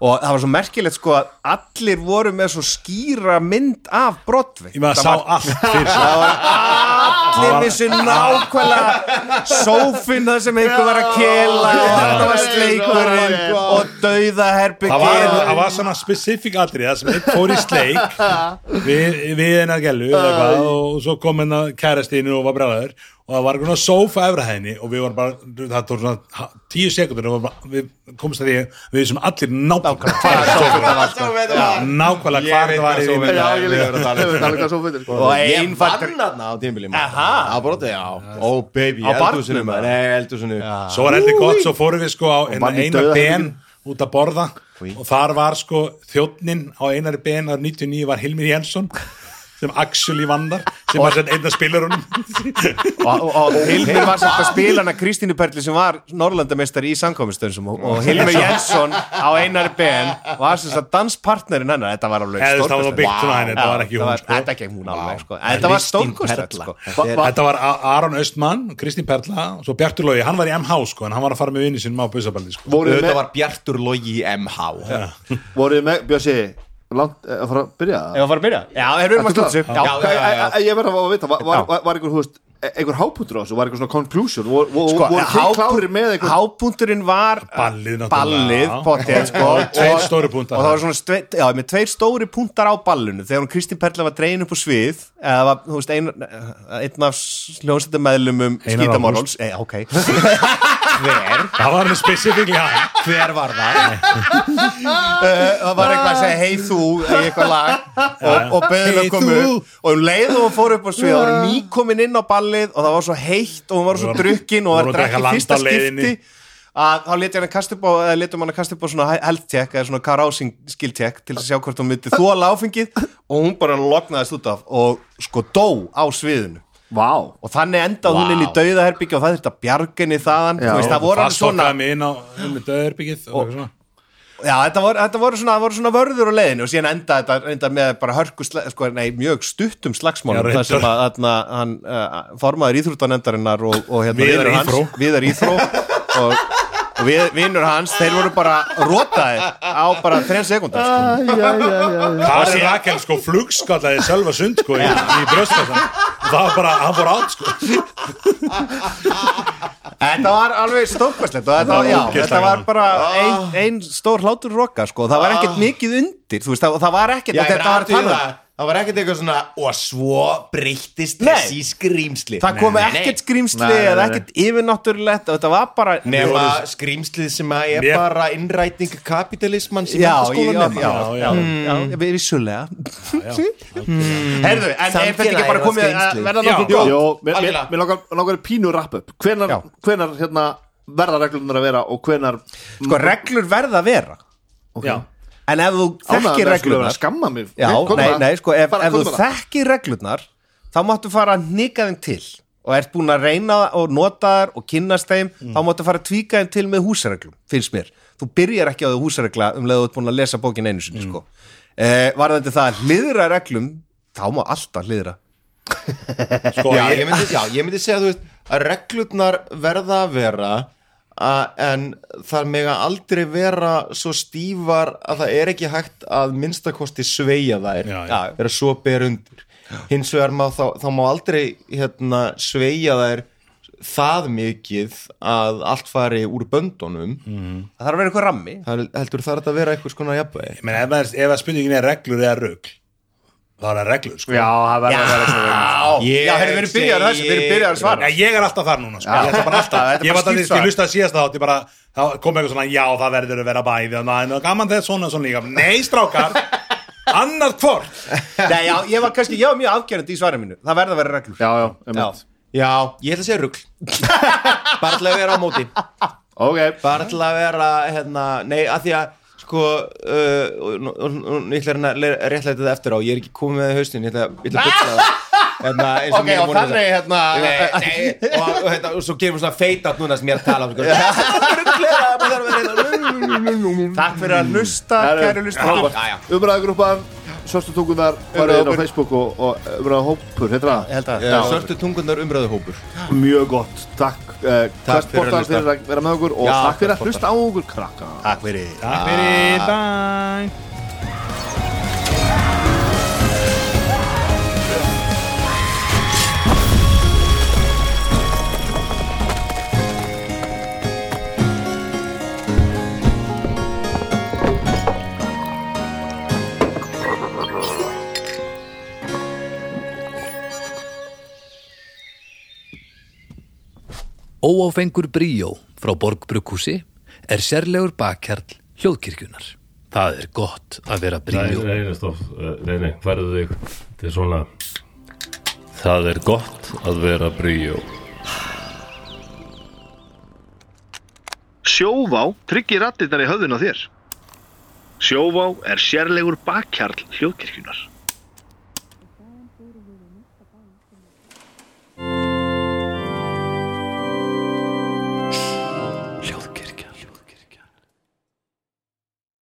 og það var svo merkilegt sko að allir voru með svo skýra mynd af Broadway. Ég maður Það sá allt fyrir sig. Það var allir vissu nákvæmlega sófinn það sem einhver var að kela og það var sleikurinn og dauða Það var, það var svona specifík atrið það sem einn fór í sleik við, við hennar gælu og svo kom hennar kærastinu og var bregðaður og það var veginn sófa efra henni og við varum bara, það tók svona tíu sekundur og við komumst að því við sem allir nákvæmlega nákvæmlega. hvað það var. Í Já, hvað ég við líka erum að tala um. Aha. Á brotti, já. Ó baby, Á eldhúsinu barnum, maður Nei, eldhúsinu. Svo var heldur gott, svo fórum við sko á eina, vann í eina dauðaherberginu. ben út að borða. Og þar var sko þjónnin á einari ben árið 99 var Hilmir Jensson sem actually vandar sem var sem einna spilurunum og, og, og Hilmir var samt að spila hana Kristínu Perli sem var Norrlandamestari í samkomistönsum og, og Hilmir Jensson á einari ben var sem sagt danspartnerinn hennar þetta var alveg henni, þetta var ekki hún, sko. þetta hún alveg sko. Þetta var Perla. sko. Þetta var Aron Östmann, Kristín Perla og svo Bjartur Lógi, hann var í MH sko en hann var að fara með vinni sinum á busabaldi sko. Þetta var Bjartur Logi í MH voruð með Bjössi, langt, að fara að byrja? Ef að fara að byrja? Já, erum við að Ertu stúta sig klár? Já, Já, já, já, já. Ég- Ég verð að vita, var, var, var, var einhver, þú veist einhver háputur á þessu, var einhver svona conclusion? Vor, vor, Sko, voru þið klárir með einhver Hápunkturinn var Ballið. Ballið, potið sko, Tveir og- stóru punktar. Og það var svona já, með tveir stóri punktar á ballinu. Þegar hún Kristín Perla var dregin upp á svið Eða var, þú veist, ein, einn af hljómsættamæðlumum Einar Skítamorháls e, Ok Hver? það var spesifíkli hann. Hver var það? Eh, það var eitthvað að segja hei þú í eitthvað lag. Og, og að Hey, upp. Og um leið og fór upp á svið það var nýkomin inn á ballið og það var svo heitt og hún var svo drukkin og það að drekka drekki fyrsta skipti. að þá leti hann að kasta upp á eða letum hann að kasta upp á svona health check eða svona carousing skill check til að sjá hvort hún myndi þóla áfengið. Og hún bara loknaðist út af og sko dó á sviðinu Vá, og þannig endaði hún inn í dauðaherbyggja og það þurfti að bjarga henni þaðan. Já. Þú veist, það voru alveg svona og Já, þetta voru, þetta voru, svona, voru svona vörður á leiðinu og síðan enda þetta enda með bara hörku, sko, nei, mjög stuttum slagsmálum. Já, þar sem að þarna, hann uh, formaður íþróttanemdarinnar og, og hérna. Viðar Íþró og, og við, vinnur hans, þeir voru bara rótaðir á bara 3 sekundar sko. Karin Rakel sko flugskallaði selva sund sko í, í bröstkassan og það var bara, hann fór átt sko. Þetta var alveg stórkvæslegt og þetta, já, þetta var bara ein, ein stór hlátur roka sko. það var ekkert mikið undir þú veist, það, það var ekkert þetta var talað það, var ekkert eitthvað svona og svo breyttist þessi skrýmsli það kom ekkert skrýmsli eða ekkert yfirnáttúrulegt og þetta var bara nema skrýmsli sem að er Mér- bara innræting kapitalisman sem já, menntaskólan já, nema. já, Já, já, já. já, já, vissulega Herðu, en er þetta ekki bara komið að verða Já. nokkuð Jó, góð? mér, mér, langar, pínu wrap up hvenar, Já. hvenar hérna, verða reglunar að vera og hvenar Sko, reglur verða að vera. Já, En ef þú þekkir að reglurnar skamma mig. Já, nei, nei, sko, ef, Bara, ef þú þekkir reglurnar þá máttu fara að nika þeim til. Og ert búin að reyna og nota þær og kynnast þeim, Mm. þá máttu fara að tvíka þeim til með húsareglum, finnst mér. Þú byrjar ekki á því húsaregla um leið og þú ert búin að lesa bókin einu sinni, Mm. sko. Eh, Varðandi það að hliðra reglum þá má alltaf hliðra. Sko já, ég, ég myndi, já, ég myndi segja þú veist að reglurnar verða að vera að, en það mega aldrei vera svo stífar að það er ekki hægt að minnstakosti sveia þær. Vera svo ber undir. Hins vegar má þá, þá má aldrei hérna, sveia þær það mikið að allt fari úr böndunum. Það þarf að vera eitthvað rammi. Það heldur það að vera eitthvað skona jafnvægi. Ég meina, ef, að spurningin er reglur eða rugl þá er það reglur, sko. Já, það verður að eitthvað Ég já, heyrðu, við erum byrjar þessu, við erum byrjar að svara. Nei, ég er alltaf þar núna, sko, ég ætla bara alltaf Þetta er Ég bara var það, skýrt ég svar. lusta að síðast þá bara, þá kom eitthvað svona, já, það verður að vera bæði það er gaman þegar svona, svona líka. Nei, strákar, annar hvort. Nei, já, ég var kannski, ég var mjög afgerandi í svarinu mínu. Það verður að vera reglur. Já, já, Já. einmitt. Já, ég ætla að segja rugl. Bara til að vera á móti. Ok, bara til að vera hérna, nei, að því að sko uh, og, ég ætla að réttlega þetta eftir á ég er ekki komið með það haustin, ég ætla, að byggja það hérna, Ok, og þannig, hérna og, hérna, og svo gerum við svona feit átt núna sem ég er að tala um sko. Takk fyrir að frábært. Já, já. umræðagrúpan Svörstu tungunar, farið inn á Facebook og, og umræðahópur, heitir það? Sörtu tungundar umræðu hópur Mjög gott, takk uh, Takk fyrir að hlusta. fyrir að vera með okkur og Já, takk fyrir að hlusta. á okkur krakka Takk fyrir. Takk fyrir, bæ Óáfengur bríó frá Borgbrukkúsi er sérlegur bakkjarl hljóðkirkjunar. Það er gott að vera bríó. nei, nei, Eh, nei, nei, færðu þig Þetta er svona Það er gott að vera bríó Sjóvá tryggir rattirnar í höfðun á þér. Sjóvá er sérlegur bakkjarl hljóðkirkjunar.